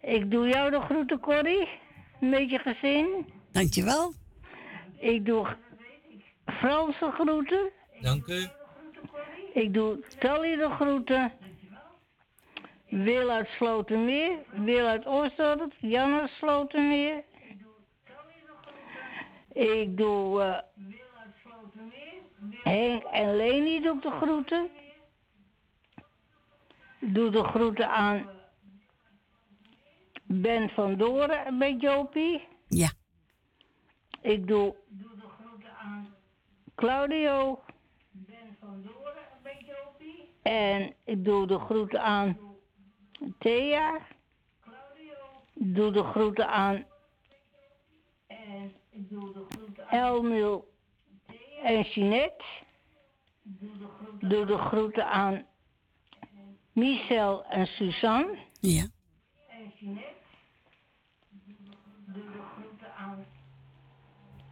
Ik doe jou de groeten, Corrie. Met je gezin. Dankjewel. Ik doe Franse groeten. Dank u. Ik doe Tally de groeten. Wil uit Slotermeer. Wil uit Oostdorp. Jan uit Slotermeer. Ik doe eh Henk en Leni doe ik de groeten. Doe de groeten aan Ben van Doren bij Jopie. Ja. Ik doe de groeten aan Claudio. Ben van Doren bij Jopie. En ik doe de groeten aan Thea. Claudio. Doe de groeten aan en ik doe de groeten aan Elmil en Jeanette. Doe de groeten aan Michel en Suzanne. Ja. En Jeanette. Doe de groeten aan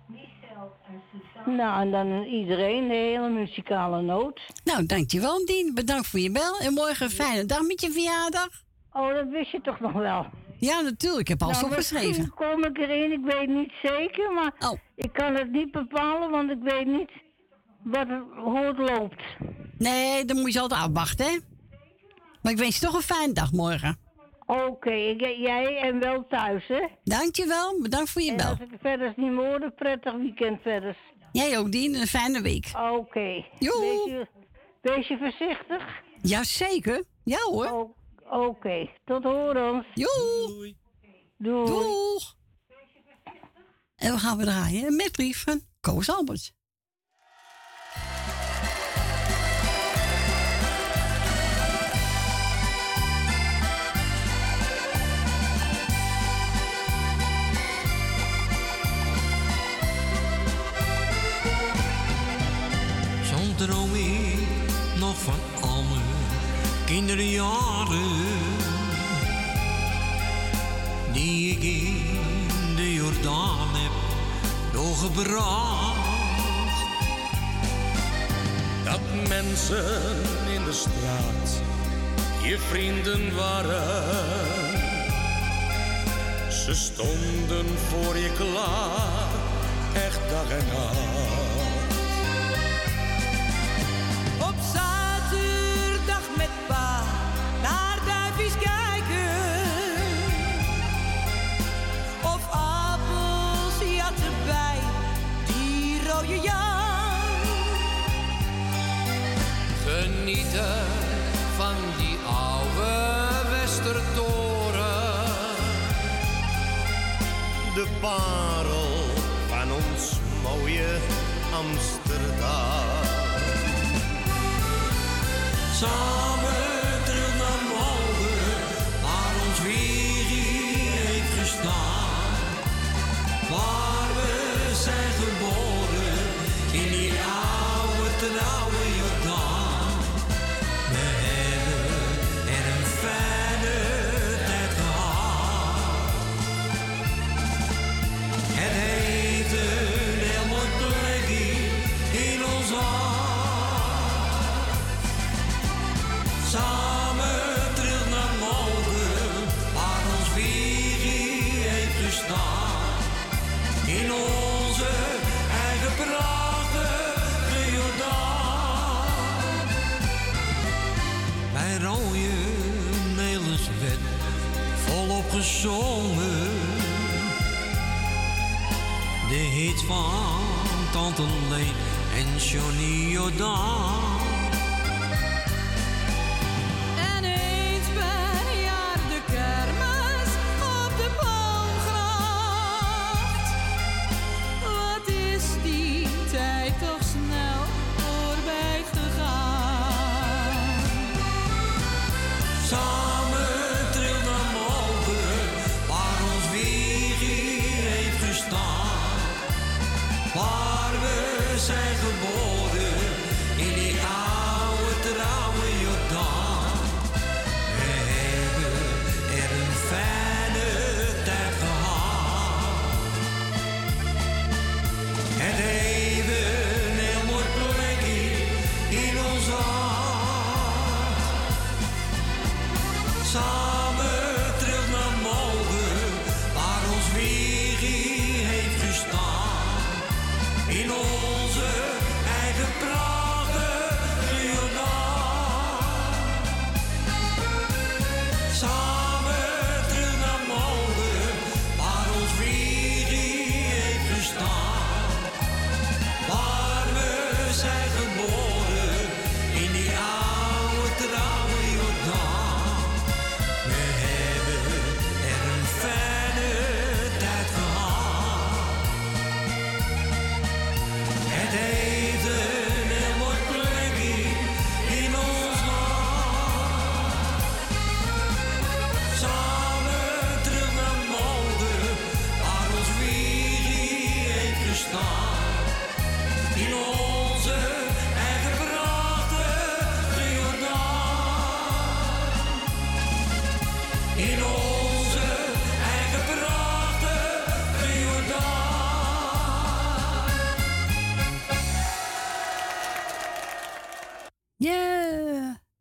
Michel en Suzanne. Nou, en dan aan iedereen, de hele muzikale noot. Nou, dankjewel, Dien. Bedankt voor je bel. En morgen een fijne dag met je verjaardag. Oh, dat wist je toch nog wel? Ja, natuurlijk. Ik heb alles nou, opgeschreven. kom ik erin, ik weet niet zeker, maar Oh. ik kan het niet bepalen, want ik weet niet wat het, hoe het loopt. Nee, dan moet je altijd afwachten, hè? Maar ik wens je toch een fijne dag morgen. Oké, jij en wel thuis, hè? Dankjewel. Bedankt voor je En bel. als ik verder niet meer hoor, prettig weekend verder. Jij ook, Dien. Een fijne week. Oké. Wees, je, wees je voorzichtig. Jazeker. Ja hoor. Oké, tot horens. Doei. Doei. Doeg. En we gaan we draaien. Een medbrief van Koos Alberts. Soms droom ik nog van al mijn kinderjaren. Doorgebracht. Dat mensen in de straat je vrienden waren. Ze stonden voor je klaar, echt dag en nacht. Genieten van die oude Westertoren. de parel van ons mooie Amsterdam. Samen gezongen. De hit van Tante Leen en Johnny Jordaan.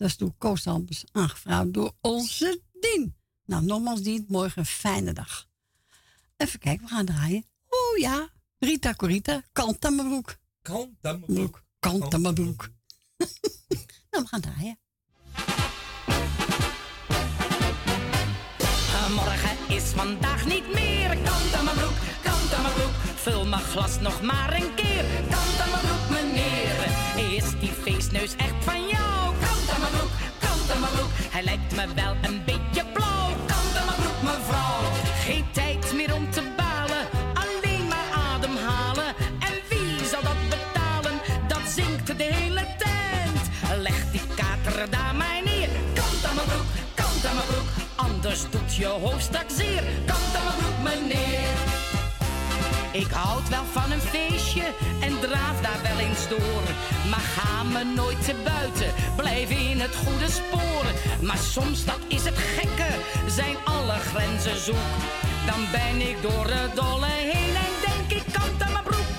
Dat is door Koos Albers aangevraagd door onze Dien. Nou, nogmaals Dien, morgen een fijne dag. Even kijken, we gaan draaien. Oh ja, Rita Corita, kant aan mijn broek. Kant aan mijn broek. Kant aan mijn broek. nou, we gaan draaien. Morgen is vandaag niet meer. Kant aan mijn broek, kant aan mijn broek. Vul mijn glas nog maar een keer. Kant aan mijn broek, meneer. Is die feestneus echt van jou? Hij lijkt me wel een beetje blauw. Kant aan mijn broek, mevrouw. Geen tijd meer om te balen. Alleen maar ademhalen. En wie zal dat betalen? Dat zingt de hele tent. Leg die kater daar maar neer. Kant aan mijn broek, kant aan mijn broek. Anders doet je hoofd straks zeer. Kant aan mijn broek, meneer. Ik houd wel van een draaf daar wel eens door. Maar ga me nooit te buiten, blijf in het goede spoor. Maar soms, dat is het gekke, zijn alle grenzen zoek. Dan ben ik door het dolle heen en denk ik kant aan mijn broek.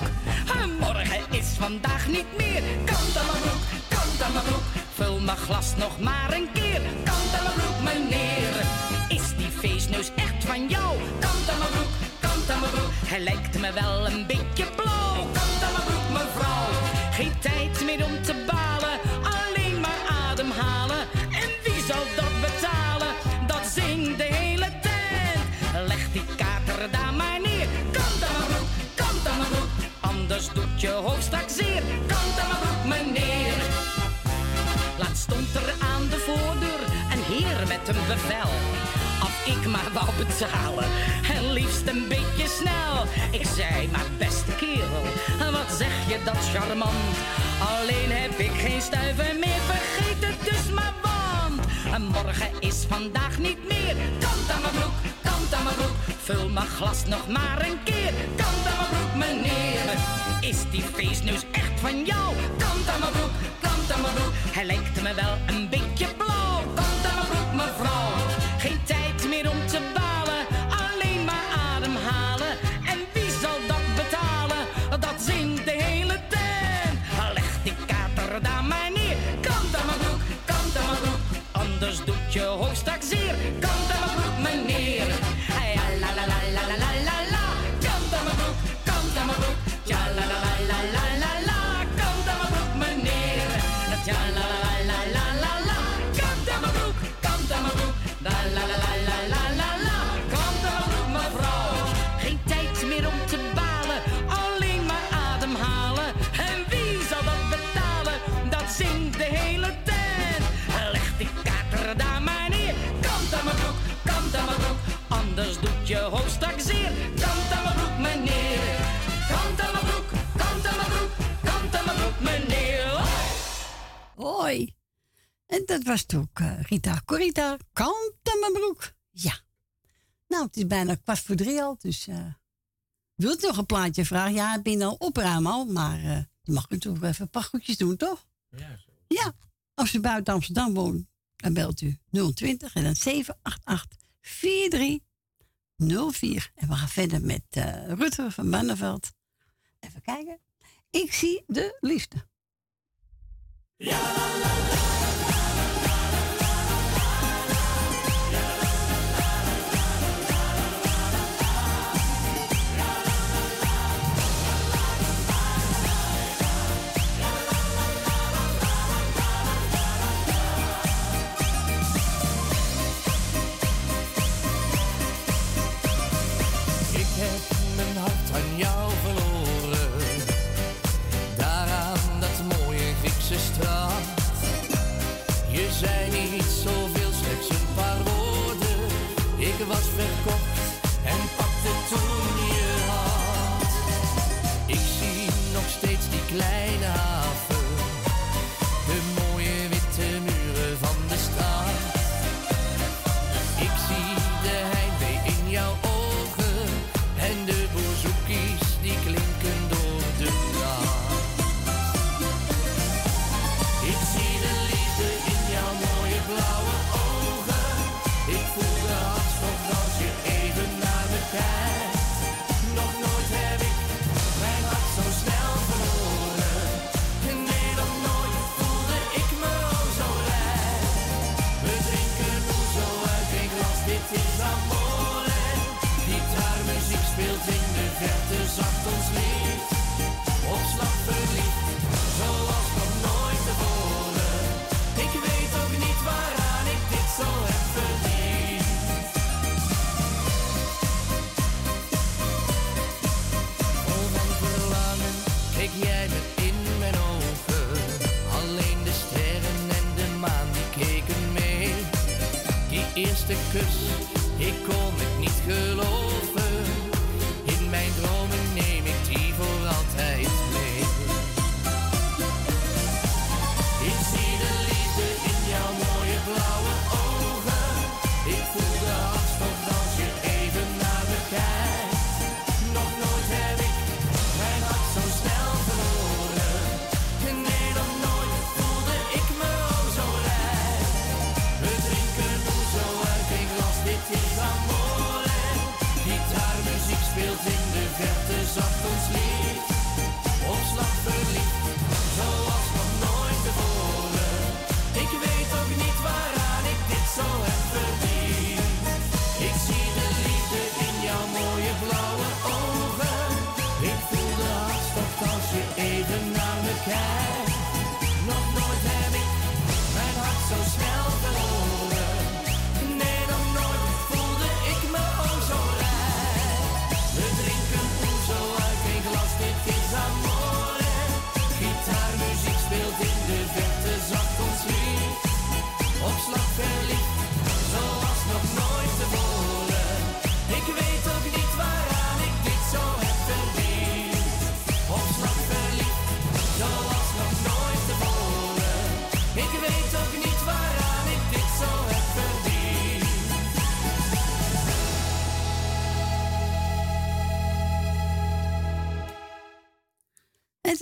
En morgen is vandaag niet meer. Kant aan mijn broek, kant aan mijn broek. Vul mijn glas nog maar een keer. Kant aan mijn broek, meneer. Is die feestneus echt van jou? Kant aan mijn broek, kant aan mijn broek. Hij lijkt me wel een beetje blauw. Kant aan mijn broek, mevrouw. Geen tijd meer om te balen. Alleen maar ademhalen. En wie zal dat betalen? Dat zingt de hele tent. Leg die kater daar maar neer. Kant aan mijn broek, kant aan mijn broek. Anders doet je hoofd straks zeer. Kant aan mijn broek, meneer. Laat stond er aan de voordeur een heer met een bevel. Ik maar wou betalen, en liefst een beetje snel. Ik zei, maar beste kerel, wat zeg je dat charmant? Alleen heb ik geen stuiver meer, vergeet het dus maar want. En morgen is vandaag niet meer, kant aan mijn broek, kant aan mijn broek. Vul mijn glas nog maar een keer, kant aan mijn broek meneer. Is die feestneus echt van jou? Kant aan mijn broek, kant aan mijn broek. Hij lijkt me wel een beetje je hoofdstak zeer. anders doet je hoofdstak zeer. Kant aan mijn broek, meneer. Kant aan mijn broek, kant aan mijn broek, kant aan mijn broek, meneer. Hoi. En dat was toen eh, ook Rita Corita. Kant aan mijn broek. Ja. Nou, het is bijna kwart voor drie al, dus... Eh, wilt wilt nog een plaatje vragen? Ja, ik ben al opruim al, maar uh, je mag natuurlijk even een paar goedjes doen, toch? Ja. Ja. Als u buiten Amsterdam woont, dan belt u 020 en dan 788 43 04. En we gaan verder met eh, uh, Rutger van Banneveld. Even kijken. Ik zie de liefde. Ja, la, la, la. fool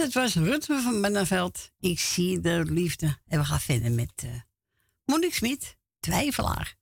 het was Rutte van Benneveld. Ik zie de liefde. En we gaan verder met uh, Monique Smit, twijfelaar.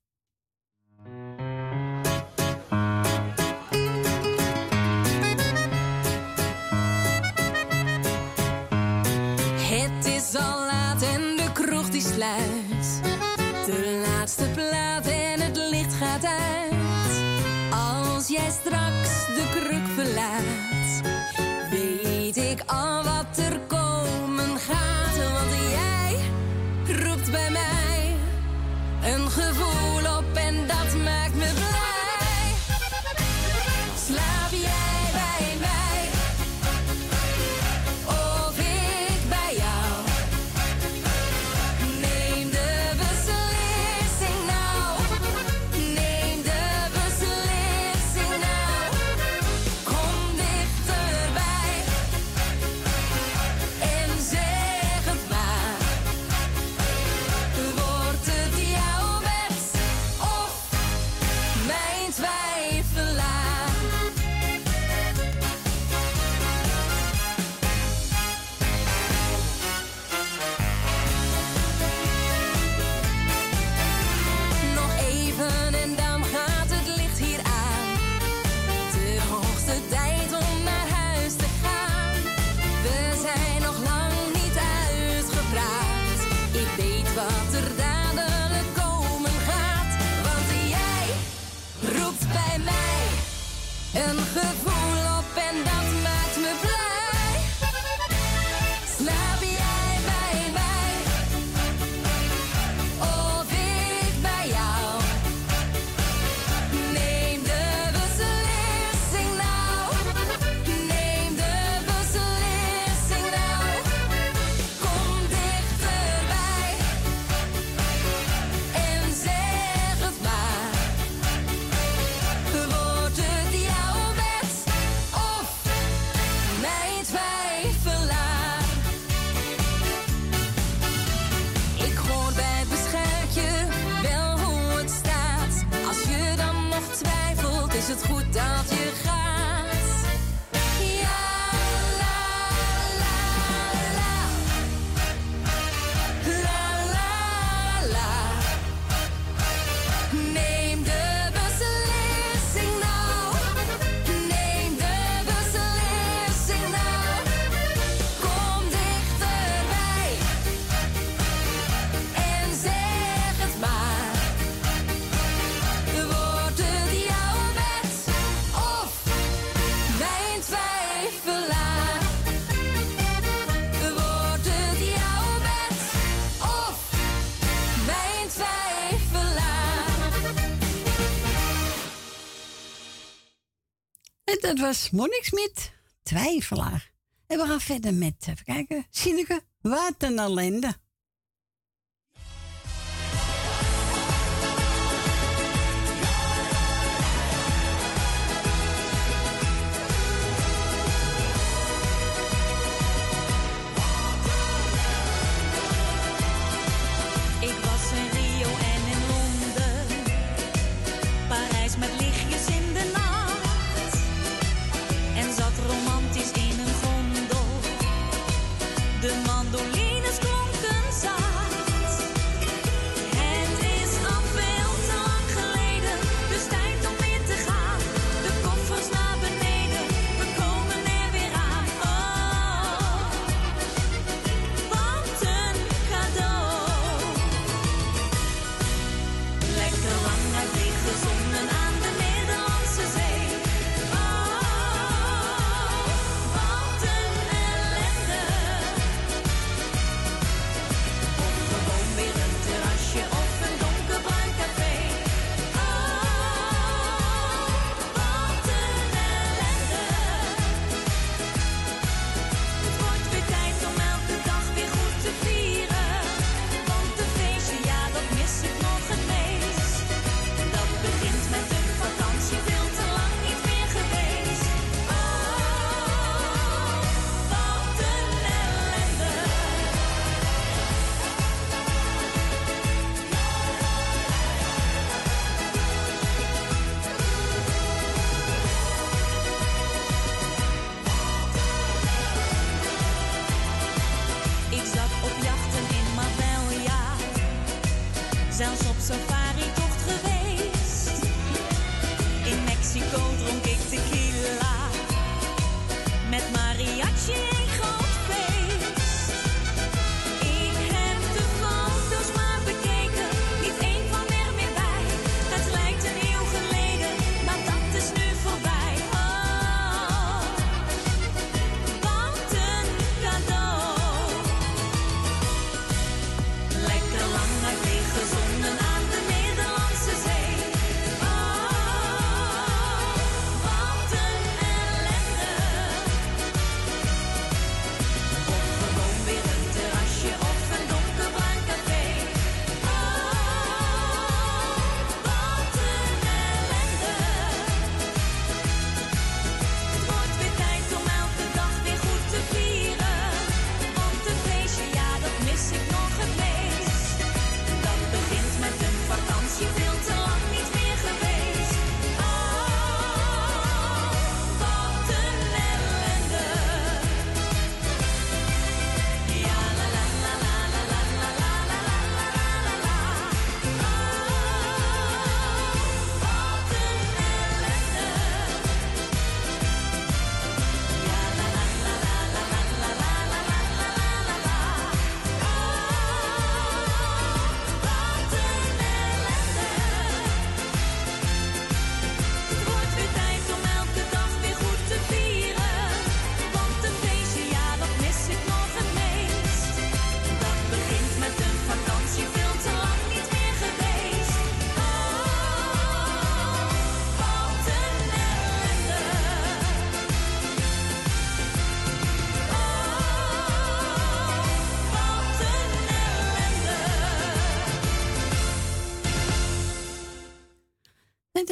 Dit was Monique Smit, twijfelaar. En we gaan verder met, even kijken, Sineke, wat een ellende.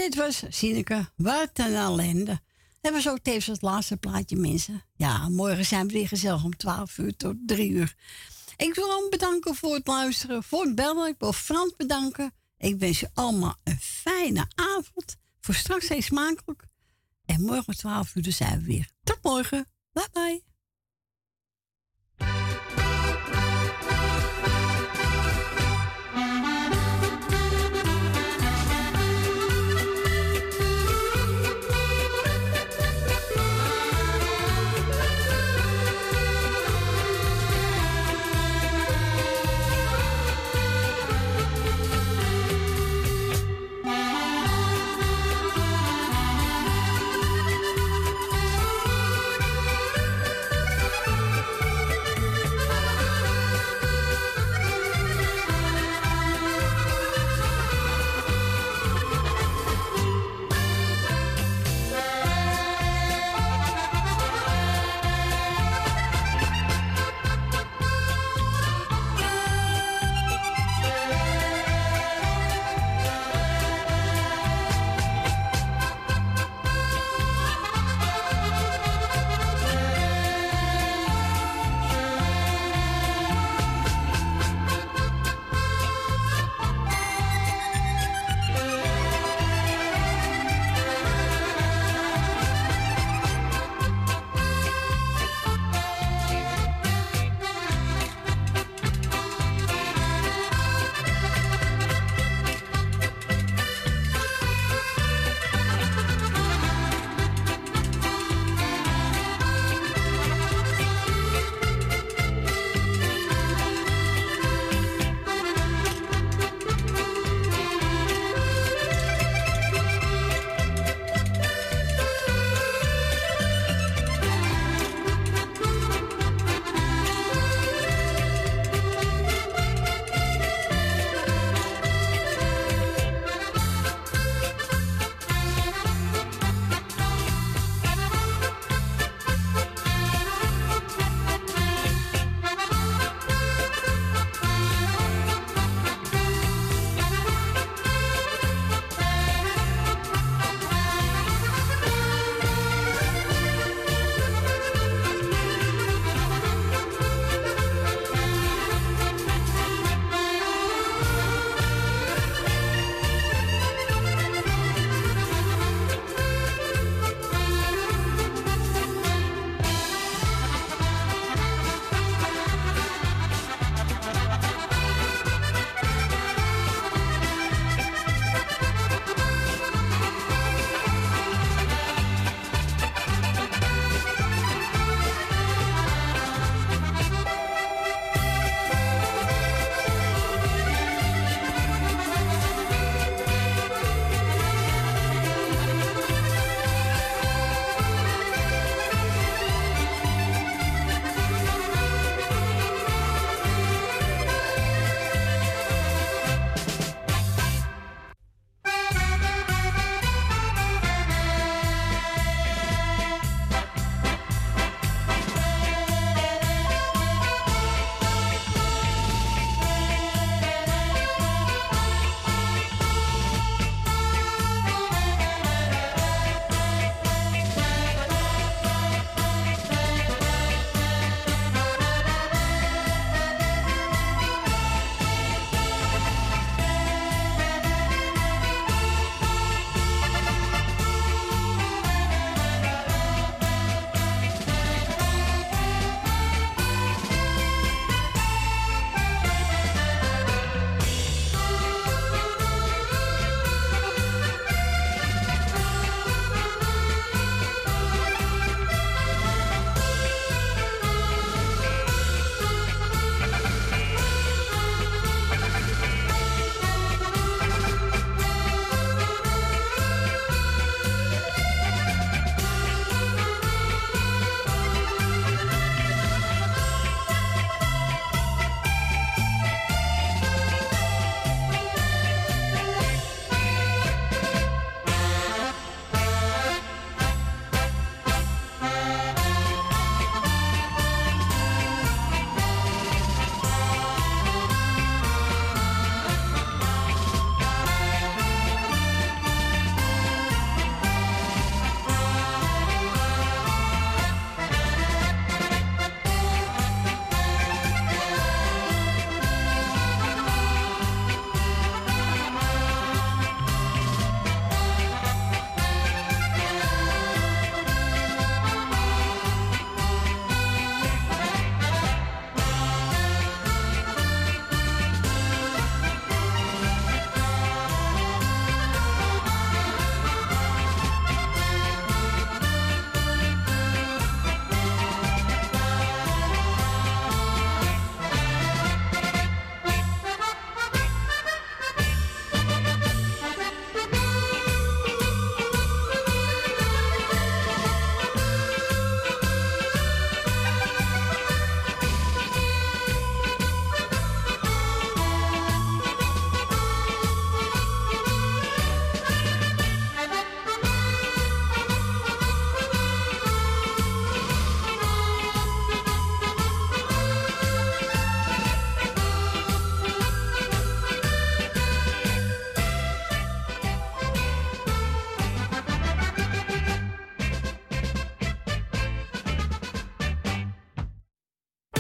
dit was Sineke, wat een ellende. Dat was ook tevens het laatste plaatje, mensen. Ja, morgen zijn we weer gezellig om 12 uur tot 3 uur. Ik wil hem bedanken voor het luisteren, voor het bellen. Ik wil Frans bedanken. Ik wens je allemaal een fijne avond. Voor straks heel smakelijk. En morgen om 12 uur zijn we weer. Tot morgen. Bye bye.